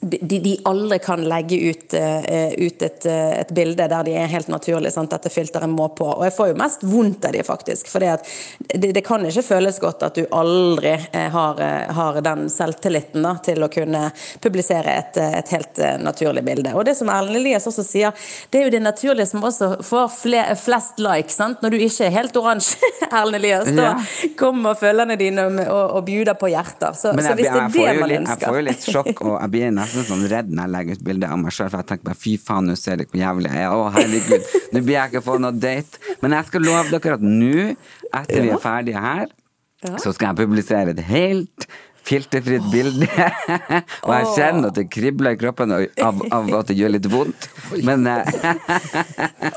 de, de, aldri kan legge ut, uh, ut et, uh, et, bilde der de er helt naturlige. Sant? Dette filteret må på. Og jeg får jo mest vondt av de faktisk. For det, det, kan ikke føles godt at du aldri uh, har, har, den selvtilliten da, til å kunne publisere et, et helt naturlig bilde. Og det som Erlend Elias også sier, det er jo det naturlige som også får fler, flest likes. Sant? Når du ikke er helt oransje, Erlend Elias, da ja. kommer følgerne dine og, og bjuder på hjerter. Så, så hvis det er det man ønsker Jeg får jo litt sjokk, og jeg blir nesten sånn redd når jeg legger ut bilde av meg sjøl, for jeg tenker bare fy faen, nå ser dere hvor jævlig jeg er. Å, herregud, nå blir jeg ikke få noe date. Men jeg skal love dere at nå, etter vi er ferdige her, så skal jeg publisere et helt filterfritt bilde. og jeg kjenner at det kribler i kroppen av, av at det gjør litt vondt. Men eh,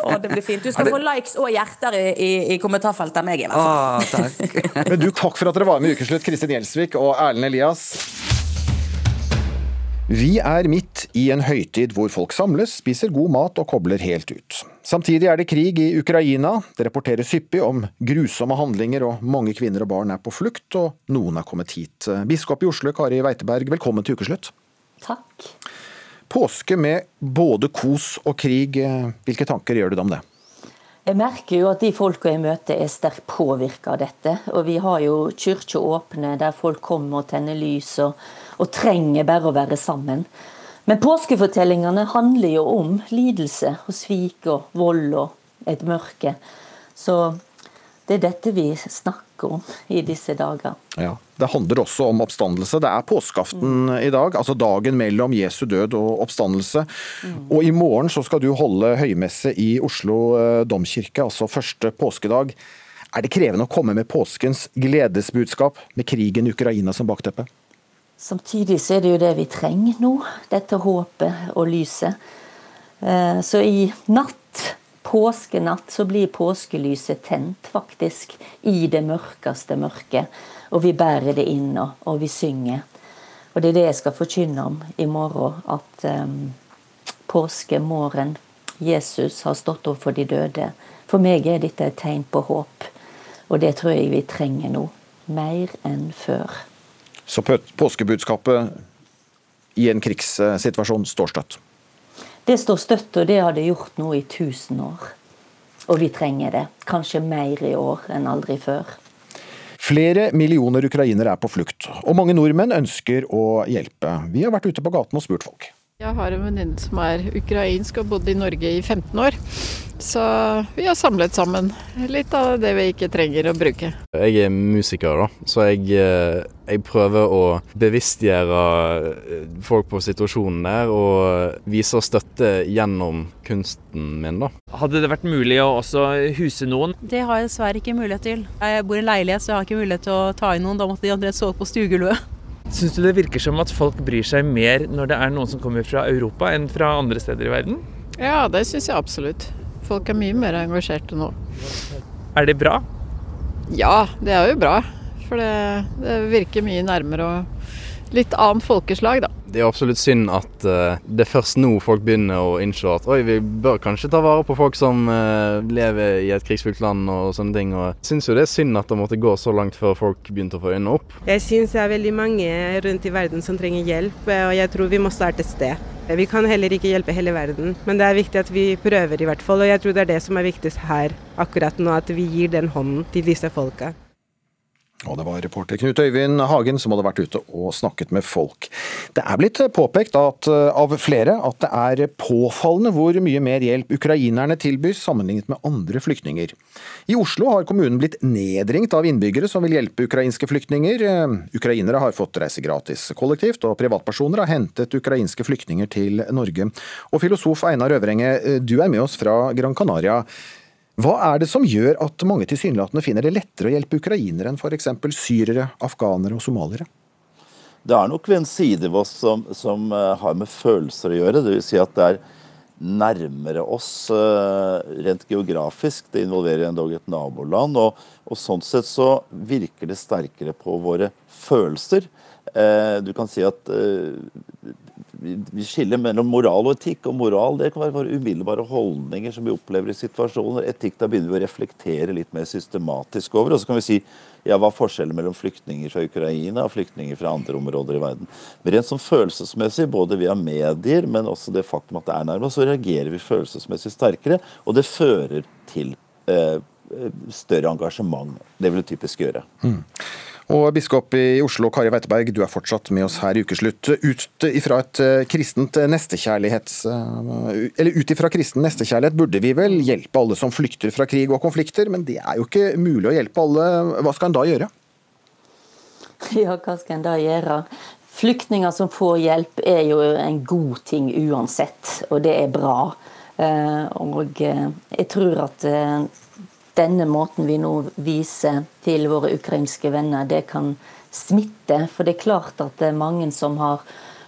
Å, det blir fint. Du skal få likes og hjerter i, i, i kommentarfeltet av meg, i hvert fall. Å, takk. Men du, takk for at dere var med i Ukeslutt, Kristin Gjelsvik og Erlend Elias. Vi er midt i en høytid hvor folk samles, spiser god mat og kobler helt ut. Samtidig er det krig i Ukraina, det rapporteres hyppig om grusomme handlinger og mange kvinner og barn er på flukt, og noen er kommet hit. Biskop i Oslo, Kari Weiteberg, velkommen til ukeslutt. Takk. Påske med både kos og krig, hvilke tanker gjør du deg om det? Jeg merker jo at de folka jeg møter er sterkt påvirka av dette. Og vi har jo kirker åpne der folk kommer og tenner lys og og trenger bare å være sammen. Men påskefortellingene handler jo om lidelse og svik og vold og et mørke. Så det er dette vi snakker om i disse dager. Ja. Det handler også om oppstandelse. Det er påskeaften i dag, altså dagen mellom Jesu død og oppstandelse. Og i morgen så skal du holde høymesse i Oslo eh, domkirke, altså første påskedag. Er det krevende å komme med påskens gledesbudskap, med krigen i Ukraina som bakteppe? Samtidig så er det jo det vi trenger nå, dette håpet og lyset. Eh, så i natt, påskenatt, så blir påskelyset tent, faktisk. I det mørkeste mørket. Og vi bærer det inn, og, og vi synger. Og det er det jeg skal forkynne om i morgen. At um, påskemorgen, Jesus har stått opp for de døde. For meg er dette et tegn på håp. Og det tror jeg vi trenger nå. Mer enn før. Så påskebudskapet i en krigssituasjon står støtt? Det står støtt, og det har det gjort nå i 1000 år. Og vi trenger det. Kanskje mer i år enn aldri før. Flere millioner ukrainere er på flukt, og mange nordmenn ønsker å hjelpe. Vi har vært ute på gaten og spurt folk. Jeg har en venninne som er ukrainsk og bodd i Norge i 15 år. Så vi har samlet sammen litt av det vi ikke trenger å bruke. Jeg er musiker, da, så jeg, eh, jeg prøver å bevisstgjøre eh, folk på situasjonen der, og vise støtte gjennom kunsten min, da. Hadde det vært mulig å også huse noen? Det har jeg dessverre ikke mulighet til. Jeg bor i leilighet, så jeg har ikke mulighet til å ta inn noen. Da måtte de andre sove på stuegulvet. Syns du det virker som at folk bryr seg mer når det er noen som kommer fra Europa, enn fra andre steder i verden? Ja, det syns jeg absolutt. Folk er mye mer engasjerte nå. Er det bra? Ja, det er jo bra. For det, det virker mye nærmere og litt annet folkeslag, da. Det er absolutt synd at uh, det er først nå folk begynner å innse at oi, vi bør kanskje ta vare på folk som uh, lever i et krigsfullt land og sånne ting. Og jeg syns jo det er synd at det måtte gå så langt før folk begynte å få øynene opp. Jeg syns det er veldig mange rundt i verden som trenger hjelp, og jeg tror vi må starte et sted. Vi kan heller ikke hjelpe hele verden, men det er viktig at vi prøver i hvert fall. Og jeg tror det er det som er viktigst her akkurat nå, at vi gir den hånden til disse folka. Og det var reporter Knut Øyvind Hagen som hadde vært ute og snakket med folk. Det er blitt påpekt at, eh, av flere at det er påfallende hvor mye mer hjelp ukrainerne tilbys sammenlignet med andre flyktninger. I Oslo har kommunen blitt nedringt av innbyggere som vil hjelpe ukrainske flyktninger. Eh, ukrainere har fått reise gratis kollektivt, og privatpersoner har hentet ukrainske flyktninger til Norge. Og filosof Einar Øvrenge, eh, du er med oss fra Gran Canaria. Hva er det som gjør at mange tilsynelatende finner det lettere å hjelpe ukrainere enn f.eks. syrere, afghanere og somaliere? Det er nok ved en side ved oss som, som uh, har med følelser å gjøre. Dvs. Si at det er nærmere oss uh, rent geografisk. Det involverer endog et naboland. Og, og, sånn sett så virker det sterkere på våre følelser. Uh, du kan si at vi skiller mellom moral og etikk. Og moral det kan være våre umiddelbare holdninger som vi opplever i situasjoner. Etikk da begynner vi å reflektere litt mer systematisk over. Og så kan vi si ja, hva er forskjellen mellom flyktninger fra Ukraina og flyktninger fra andre områder i verden. Men rent sånn følelsesmessig, både via medier, men også det faktum at det er nærmere, så reagerer vi følelsesmessig sterkere. Og det fører til eh, større engasjement. Det vil det typisk gjøre. Mm. Og biskop i Oslo, Kari Weiteberg, du er fortsatt med oss her i ukeslutt. Ut ifra et eh, kristent nestekjærlighets... Eh, eller ut ifra kristen nestekjærlighet burde vi vel hjelpe alle som flykter fra krig og konflikter, men det er jo ikke mulig å hjelpe alle. Hva skal en da gjøre? Ja, hva skal en da gjøre? Flyktninger som får hjelp er jo en god ting uansett, og det er bra. Eh, og jeg tror at denne måten vi nå viser til våre ukrainske venner, det kan smitte. For det er klart at det er mange som har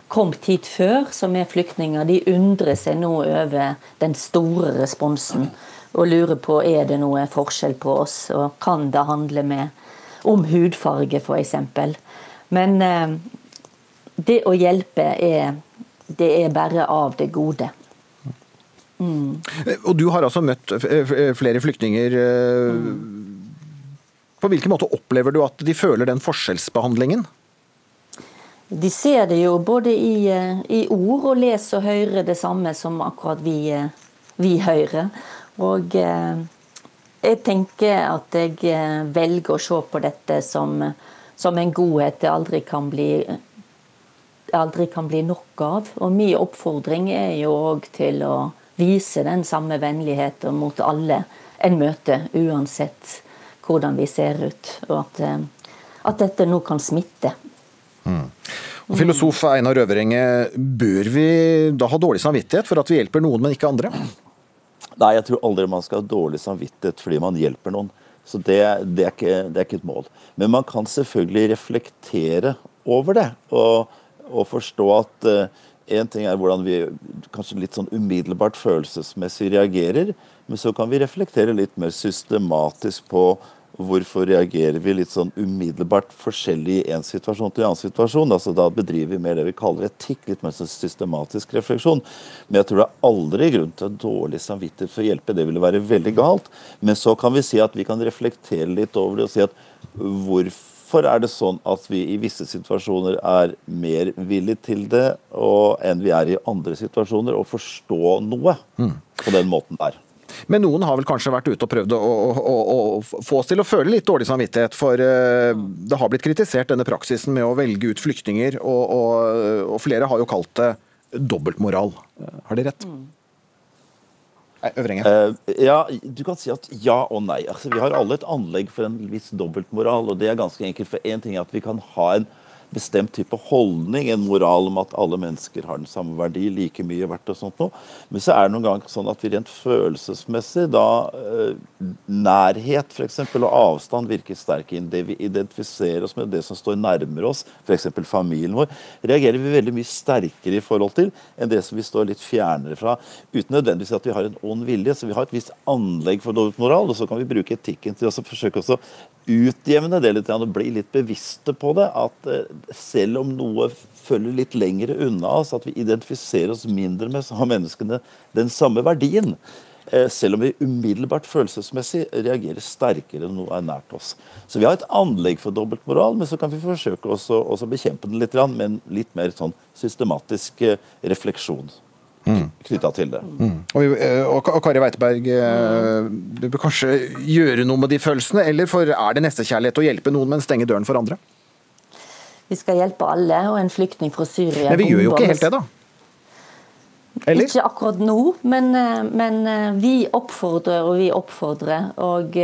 kommet hit før, som er flyktninger, de undrer seg nå over den store responsen. Og lurer på er det noe forskjell på oss, og kan det handle med, om hudfarge f.eks. Men eh, det å hjelpe er, det er bare av det gode. Mm. Og du har altså møtt flere flyktninger. På hvilken måte opplever du at de føler den forskjellsbehandlingen? De ser det jo både i, eh, i ord og leser og hører det samme som akkurat vi, eh, vi hører. Og jeg tenker at jeg velger å se på dette som, som en godhet det aldri kan bli aldri kan bli nok av. Og min oppfordring er jo òg til å vise den samme vennligheten mot alle en møter, uansett hvordan vi ser ut. Og at, eh, at dette nå kan smitte. Mm. Og Filosof Einar Øverenge, bør vi da ha dårlig samvittighet for at vi hjelper noen, men ikke andre? Nei, jeg tror aldri man skal ha dårlig samvittighet fordi man hjelper noen. Så det, det, er ikke, det, er ikke, et mål. Men man kan selvfølgelig reflektere over det. Og, og forstå at én ting er hvordan vi kanskje litt sånn umiddelbart følelsesmessig reagerer, men så kan vi reflektere litt mer systematisk på Hvorfor reagerer vi litt sånn umiddelbart forskjellig i en situasjon til en annen situasjon? Altså, da bedriver vi mer det vi kaller etikk, litt mer sånn systematisk refleksjon. Men jeg tror det er aldri grunn til dårlig samvittighet for å hjelpe. Det ville være veldig galt. Men så kan vi si at vi kan reflektere litt over det og si at hvorfor er det sånn at vi i visse situasjoner er mer villige til det og, enn vi er i andre situasjoner, å forstå noe mm. på den måten der. Men noen har vel kanskje vært ute og prøvd å, å, å, få oss til å føle litt dårlig samvittighet. For uh, det har blitt kritisert denne praksisen med å velge ut flyktninger, og, og, og flere har jo kalt det dobbeltmoral. Har de rett? Mm. Øvringer. Uh, ja, du kan si at ja og nei. Altså, vi har alle et anlegg for en viss dobbeltmoral. og det er ganske enkelt. For én ting er at vi kan ha en bestemt type holdning, en moral om at alle mennesker har den samme verdi, like mye verdt og sånt noe. Men så er det noen ganger sånn at vi rent følelsesmessig, da eh, nærhet for eksempel, og avstand virker sterk inn. Det vi identifiserer oss med, det som står nærmere oss, f.eks. familien vår, reagerer vi veldig mye sterkere i forhold til enn det som vi står litt fjernere fra. Uten nødvendigvis at vi har en ond vilje. Så vi har et visst anlegg for dobbeltmoral, og så kan vi bruke etikken til å forsøke å utjevne det litt og bli litt bevisste på det. At eh, selv om noe følger litt lengre unna oss, at vi identifiserer oss mindre med, så har menneskene den samme verdien. Eh, selv om vi umiddelbart følelsesmessig reagerer sterkere enn noe er nært oss. Så vi har et anlegg for dobbeltmoral, men så kan vi forsøke også bekjempe den litt, med en litt mer sånn systematisk eh, refleksjon mm. knytta til det. Mm. Og, eh, og, og, Kari Weiteberg, eh, du bør kanskje gjøre noe med de følelsene, eller for er det nestekjærlighet å hjelpe noen, men stenge døren for andre? Vi skal hjelpe alle, og en flyktning fra Syria Men vi gjør jo ikke helt det, da? Eller? Ikke akkurat nå, men, eh, men, vi oppfordrer og vi oppfordrer. Og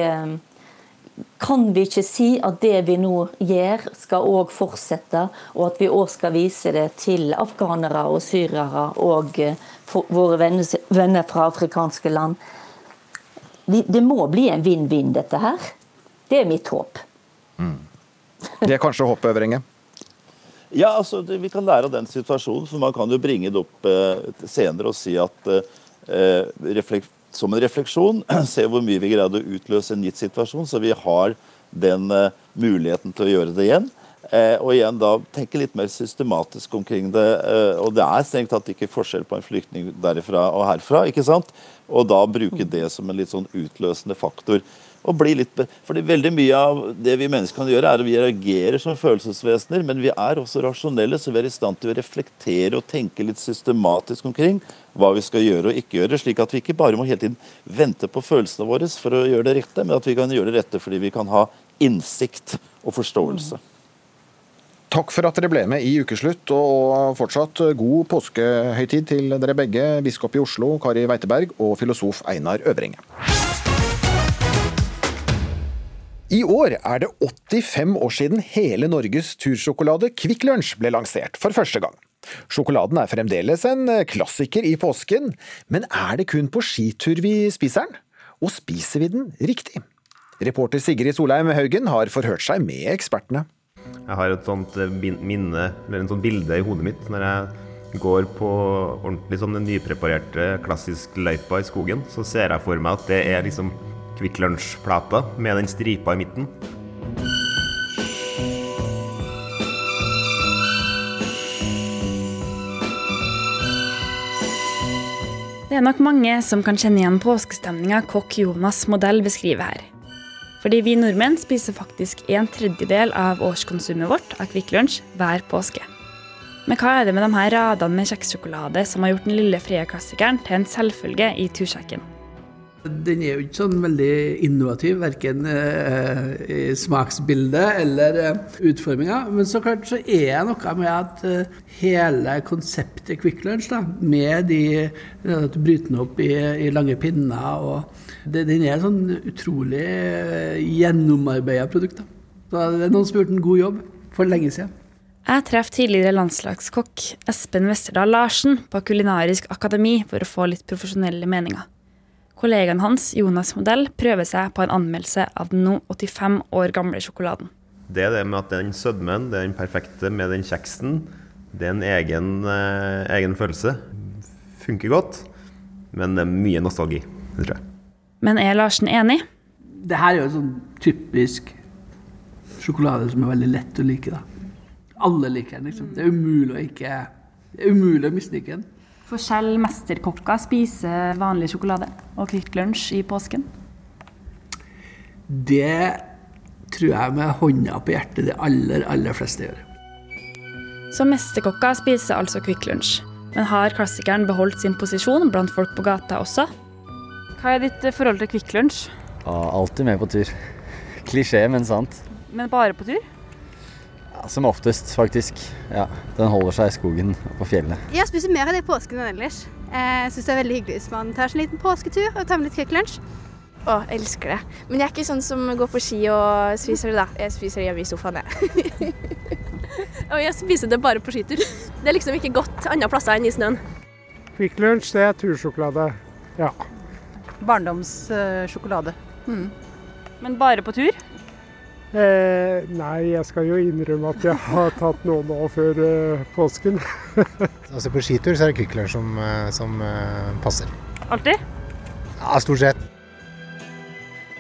kan vi ikke si at det vi nå gjør, skal òg fortsette, og at vi òg skal vise det til afghanere og syrere og eh, våre venner fra afrikanske land? Det må bli en vinn-vinn, dette her. Det er mitt håp. Mm. Det er kanskje håpet, Øvrenge? Ja, altså, det, Vi kan lære av den situasjonen, for man kan jo bringe det opp eh, senere og si at eh, reflekt som en refleksjon se hvor mye vi greide å utløse en gitt situasjon, så vi har den uh, muligheten til å gjøre det igjen. Uh, og igjen da tenke litt mer systematisk omkring det. Uh, og det er strengt tatt ikke forskjell på en flyktning derifra og herfra. ikke sant? Og da bruke det som en litt sånn utløsende faktor og bli litt fordi Veldig mye av det vi mennesker kan gjøre, er at vi reagerer som følelsesvesener, men vi er også rasjonelle, så vi er i stand til å reflektere og tenke litt systematisk omkring hva vi skal gjøre og ikke gjøre, slik at vi ikke bare må hele tiden vente på følelsene våre for å gjøre det rette, men at vi kan gjøre det rette fordi vi kan ha innsikt og forståelse. Takk for at dere ble med i Ukeslutt, og fortsatt god påskehøytid til dere begge, biskop i Oslo Kari Weiteberg og filosof Einar Øvringe. I år er det 85 år siden hele Norges tursjokolade Kvikk Lunsj ble lansert for første gang. Sjokoladen er fremdeles en klassiker i påsken, men er det kun på skitur vi spiser den? Og spiser vi den riktig? Reporter Sigrid Solheim Haugen har forhørt seg med ekspertene. Jeg har et sånt eh, minne, eller en sånn bilde i hodet mitt når jeg går på ordentlig sånn nypreparerte klassisk løypa i skogen. Så ser jeg for meg at det er liksom Kvikk Lunsj-plata med den stripa i midten. Det er nok mange som kan kjenne igjen påskestemninga kokk Jonas Modell beskriver her. Fordi vi nordmenn spiser faktisk en tredjedel av årskonsumet vårt av Kvikk Lunsj hver påske. Men hva er det med de her radene med kjekssjokolade som har gjort den lille Freia-klassikeren til en selvfølge i tursjekken? Den er jo ikke sånn veldig innovativ, verken eh, i smaksbildet eller eh, utforminga. Men så klart så er det noe med at eh, hele konseptet Quick Lunch, da, med de at du bryter den opp i, i lange pinner og det, Den er sånn utrolig gjennomarbeida produkt. da. Så det er noen som har gjort en god jobb for lenge siden. Jeg traff tidligere landslagskokk Espen Westerdal Larsen på Kulinarisk akademi for å få litt profesjonelle meninger. Kollegaen hans, Jonas Modell, prøver seg på en anmeldelse av den nå 85 år gamle sjokoladen. Det er det med at den sødmen, det er den perfekte med den kjeksen. Det er en egen, eh, egen følelse. Funker godt, men det er mye nostalgi, det tror jeg. Men er Larsen enig? Det her er jo sånn typisk sjokolade som er veldig lett å like. da. Alle liker den. liksom. Det er umulig å ikke det er umulig å mislike den. Forskjell mesterkokker spiser vanlig sjokolade og Kvikk Lunsj i påsken. Det tror jeg med hånda på hjertet de aller, aller fleste gjør. Så mesterkokker spiser altså Kvikk Lunsj. Men har klassikeren beholdt sin posisjon blant folk på gata også? Hva er ditt forhold til Kvikk Lunsj? Ja, alltid med på tur. Klisjé, men sant. Men bare på tur? Ja, som oftest, faktisk. Ja, Den holder seg i skogen og på fjellet. Jeg spiser mer av det i påsken enn ellers. Jeg syns det er veldig hyggelig hvis man tar seg en liten påsketur og tar med litt Kvikk Lunsj. Å, jeg elsker det. Men jeg er ikke sånn som går på ski og spiser det, da. Jeg spiser det hjemme i sofaen, jeg. Og jeg spiser det bare på skitur. Det er liksom ikke godt andre plasser enn i snøen. Kvikk Lunsj, det er tursjokolade. Ja. Barndomssjokolade. Mm. Men bare på tur? Eh, nei, jeg skal jo innrømme at jeg har tatt noe nå før eh, påsken. altså På skitur så er det Kvikk Lunsj som, eh, som eh, passer. Alltid? Ja, stort sett.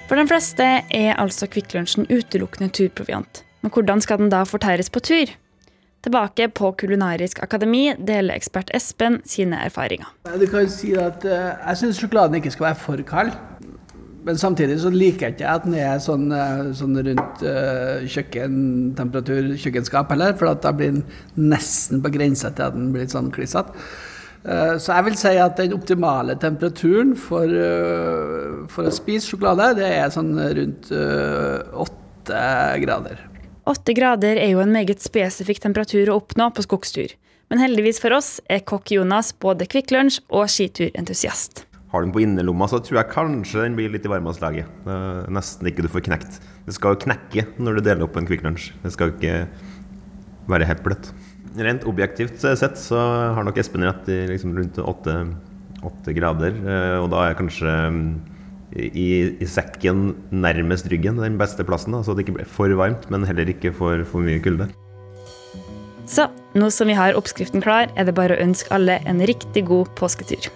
For de fleste er altså Kvikk Lunsjen utelukkende turproviant. Men hvordan skal den da fortæres på tur? Tilbake på Kulinarisk akademi deler ekspert Espen sine erfaringer. Du kan si at uh, Jeg syns sjokoladen ikke skal være for kald. Men samtidig så liker jeg ikke at den er sånn, uh, sånn rundt uh, kjøkkentemperatur, kjøkkenskap heller, for da blir den nesten på grensa til at den blir sånn klissete. Så jeg vil si at den optimale temperaturen for, for å spise sjokolade, det er sånn rundt åtte grader. Åtte grader er jo en meget spesifikk temperatur å oppnå på skogstur. Men heldigvis for oss er kokk Jonas både Kvikk Lunsj og skiturentusiast. Har den på innerlomma, så tror jeg kanskje den blir litt i varmestlaget. Nesten ikke du får knekt. Det skal jo knekke når du deler opp en Kvikk Lunsj. Det skal jo ikke være helt bløtt. Rent objektivt sett så har nok Espen rett i liksom rundt åtte, grader. Og da er kanskje i, i, sekken nærmest ryggen den beste plassen, da, så det ikke blir for varmt, men heller ikke for, for mye kulde. Så nå som vi har oppskriften klar, er det bare å ønske alle en riktig god påsketur.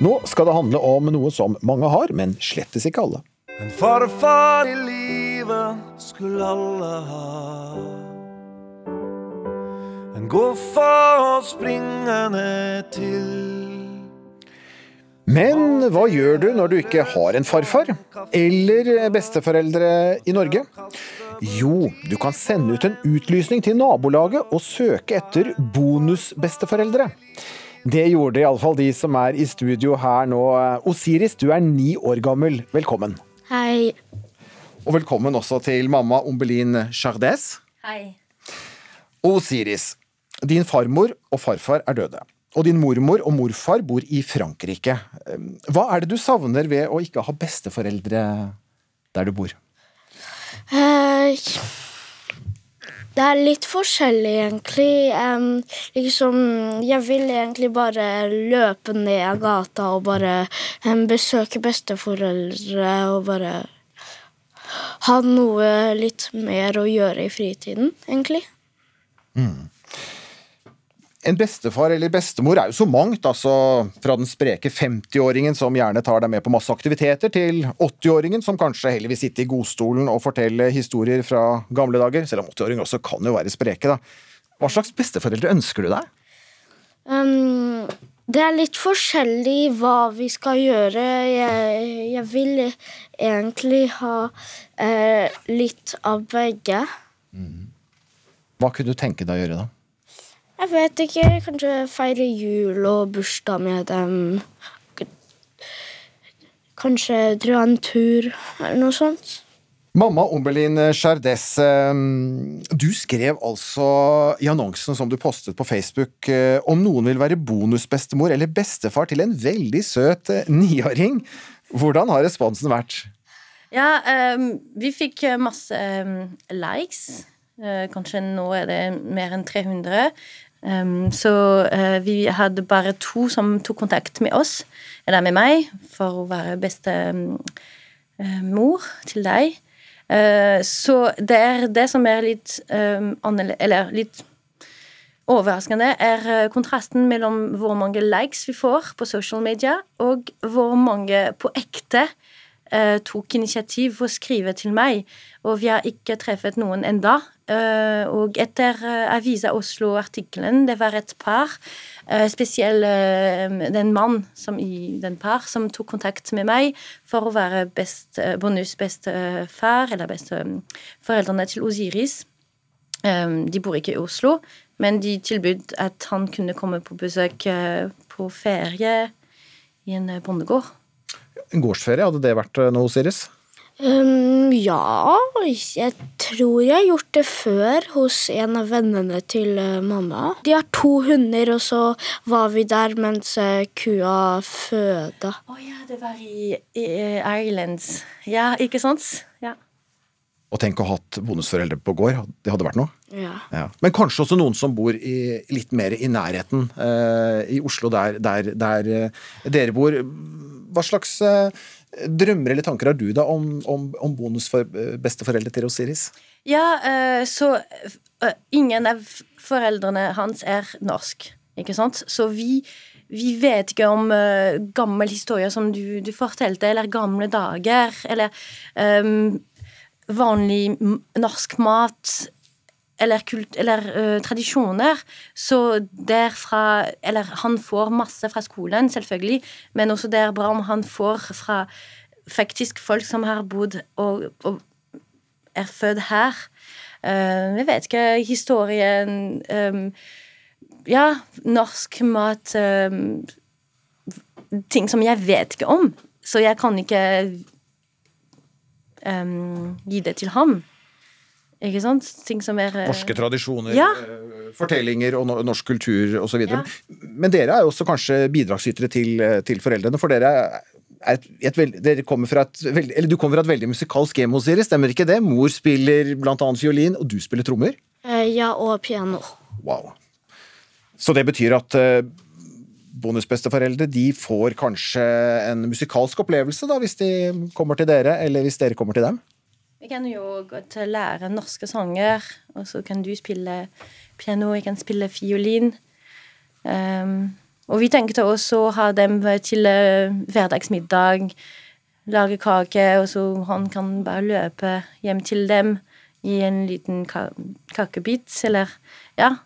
Nå skal det handle om noe som mange har, men slettes ikke alle. En farfar i livet skulle alle ha. En goffa å springe ned til. Men hva gjør du når du ikke har en farfar? Eller besteforeldre i Norge? Jo, du kan sende ut en utlysning til nabolaget og søke etter bonusbesteforeldre. Det gjorde iallfall de som er i studio her nå. Osiris, du er ni år gammel. Velkommen. Hei. Og velkommen også til mamma Ombelin Chardes. Hei. Osiris, din farmor og farfar er døde. Og din mormor og morfar bor i Frankrike. Hva er det du savner ved å ikke ha besteforeldre der du bor? Eh, det er litt forskjellig, egentlig. Liksom, jeg vil egentlig bare løpe ned gata og bare besøke besteforeldre og bare ha noe litt mer å gjøre i fritiden, egentlig. Mm. En bestefar eller bestemor er jo så mangt, altså fra den spreke 50-åringen som gjerne tar deg med på masse aktiviteter, til 80-åringen som kanskje heller vil sitte i godstolen og fortelle historier fra gamle dager, selv om 80-åringer også kan jo være spreke, da. Hva slags besteforeldre ønsker du deg? Um, det er litt forskjellig hva vi skal gjøre. Jeg, jeg vil egentlig ha eh, litt av begge. Mm. Hva kunne du tenke deg å gjøre, da? Jeg vet ikke. Kanskje feire jul og bursdag med dem. Kanskje dra en tur, eller noe sånt. Mamma Ombelin Chardes, eh, du skrev altså i annonsen som du postet på Facebook eh, om noen vil være bonusbestemor eller bestefar til en veldig søt eh, niåring. Hvordan har responsen vært? Ja, um, vi fikk eh, masse ehm, likes. Eh, kanskje nå er det mer enn 300. Ehm, så uh, vi hadde bare to som tok kontakt med oss, eller med meg, for å være bestemor til deg. Uh, så det er det som er litt um, Eller litt overraskende, er eh, kontrasten mellom hvor mange likes vi får på social media, og hvor mange på ekte eh, tok initiativ for å skrive til meg. Og vi har ikke treffet noen enda. Eh, og etter eh, Avisa Oslo-artikkelen, det var et par, eh, spesielt eh, den mann som i den par, som tok kontakt med meg for å være best, eh, bonusbestefar, eller besteforeldrene til Osiris. De bor ikke i Oslo, men de tilbød at han kunne komme på besøk på ferie i en bondegård. En gårdsferie, hadde det vært eh, noe, Siris? Um, ja, jeg tror jeg har gjort det før hos en av vennene til uh, mamma. De har to hunder, og så var vi der mens uh, kua føda. Å oh, ja, det var i, i Islands. Ja, ikke sant? Ja. Og tenk å ha hatt bonusforeldre på gård. Det hadde vært noe. Ja. Ja. Men kanskje også noen som bor i, litt mer i nærheten, Uh, i Oslo, der, der, der eh, dere bor. Hva slags eh, drømmer eller tanker har du da om, om, om bonusbesteforeldre til Osiris? Ja, eh, så eh, ingen av foreldrene hans er norsk, ikke sant? Så vi vi vet ikke om gammel historie som du, du, fortalte, eller gamle dager, eller um, vanlig norsk mat eller, kult, eller uh, tradisjoner. Så derfra Eller han får masse fra skolen, selvfølgelig, men også det er bra om han får fra faktisk folk som har bodd og, og er født her. Uh, jeg vet ikke Historien um, Ja, norsk mat um, Ting som jeg vet ikke om. Så jeg kan ikke um, gi det til ham. Ikke sant? Ting som er Norske tradisjoner, ja. fortellinger og norsk kultur osv. Ja. Men dere er jo også kanskje bidragsytere til, til foreldrene, for dere er et, et veld, dere kommer fra et, eller du kommer fra et veldig musikalsk hjem hos dere, stemmer ikke det? Mor spiller blant annet fiolin, og du spiller trommer? Ja, og piano. Wow. Så det betyr at bonusbesteforeldre de får kanskje en musikalsk opplevelse da, hvis de kommer til dere, eller hvis dere kommer til dem? Vi kan jo godt lære norske sanger, og så kan du spille piano, jeg kan spille fiolin. Um, og vi tenkte også å ha dem til uh, hverdagsmiddag, lage kake, og så han kan bare løpe hjem til dem i en liten ka kakebit, eller Ja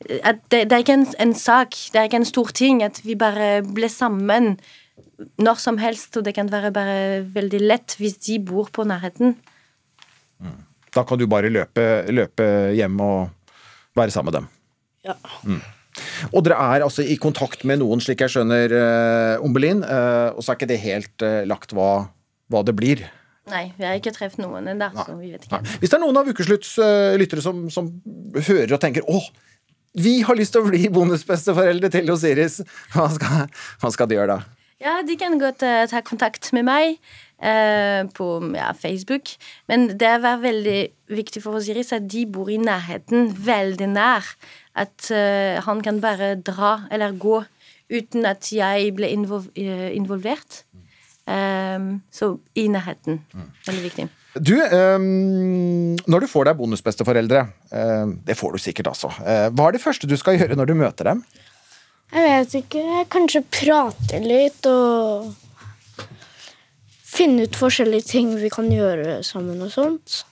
det, det, er ikke en, en, sak, det er ikke en stor ting at vi bare ble sammen når som helst, og det kan være bare veldig lett hvis de bor på nærheten. Mm. Da kan du bare løpe, løpe, hjem og være sammen med dem? Ja. Mm. Og dere er altså i kontakt med noen, slik jeg skjønner, uh, Ombelin, uh, og så er ikke det helt uh, lagt hva, hva, det blir? Nei, vi har ikke truffet noen ennå, så vi vet ikke. Nei. Hvis det er noen av Ukeslutts lyttere som, som hører og tenker åh, vi har lyst til å bli bonusbesteforeldre til Osiris. Hva skal, hva skal de gjøre da? Ja, De kan godt uh, ta kontakt med meg uh, på ja, Facebook. Men det var veldig viktig for Osiris at de bor i nærheten, veldig nær. At uh, han kan bare dra eller gå uten at jeg ble involv involvert. Um, så i nærheten. Veldig viktig. Du, um, når du får deg bonusbesteforeldre, um, det får du sikkert altså, uh, hva er det første du skal gjøre når du møter dem? Jeg vet ikke. Kanskje prate litt og finne ut forskjellige ting vi kan gjøre sammen og sånt.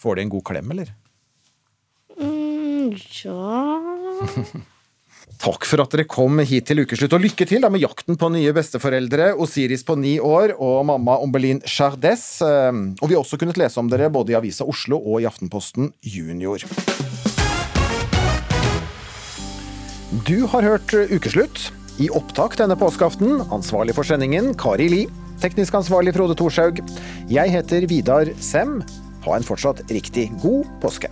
Får de en god klem, eller? Mm, ja Takk for at dere kom hit til ukeslutt, og lykke til da med jakten på nye besteforeldre. Osiris på ni år og mamma Ombelin Chardes. Ehm, og vi har også kunnet lese om dere både i Avisa Oslo og i Aftenposten Junior. Du har hørt Ukeslutt. I opptak denne påskeaften, ansvarlig for sendingen Kari Li. Teknisk ansvarlig Frode Thorshaug. Jeg heter Vidar Sem. Ha en fortsatt riktig god påske.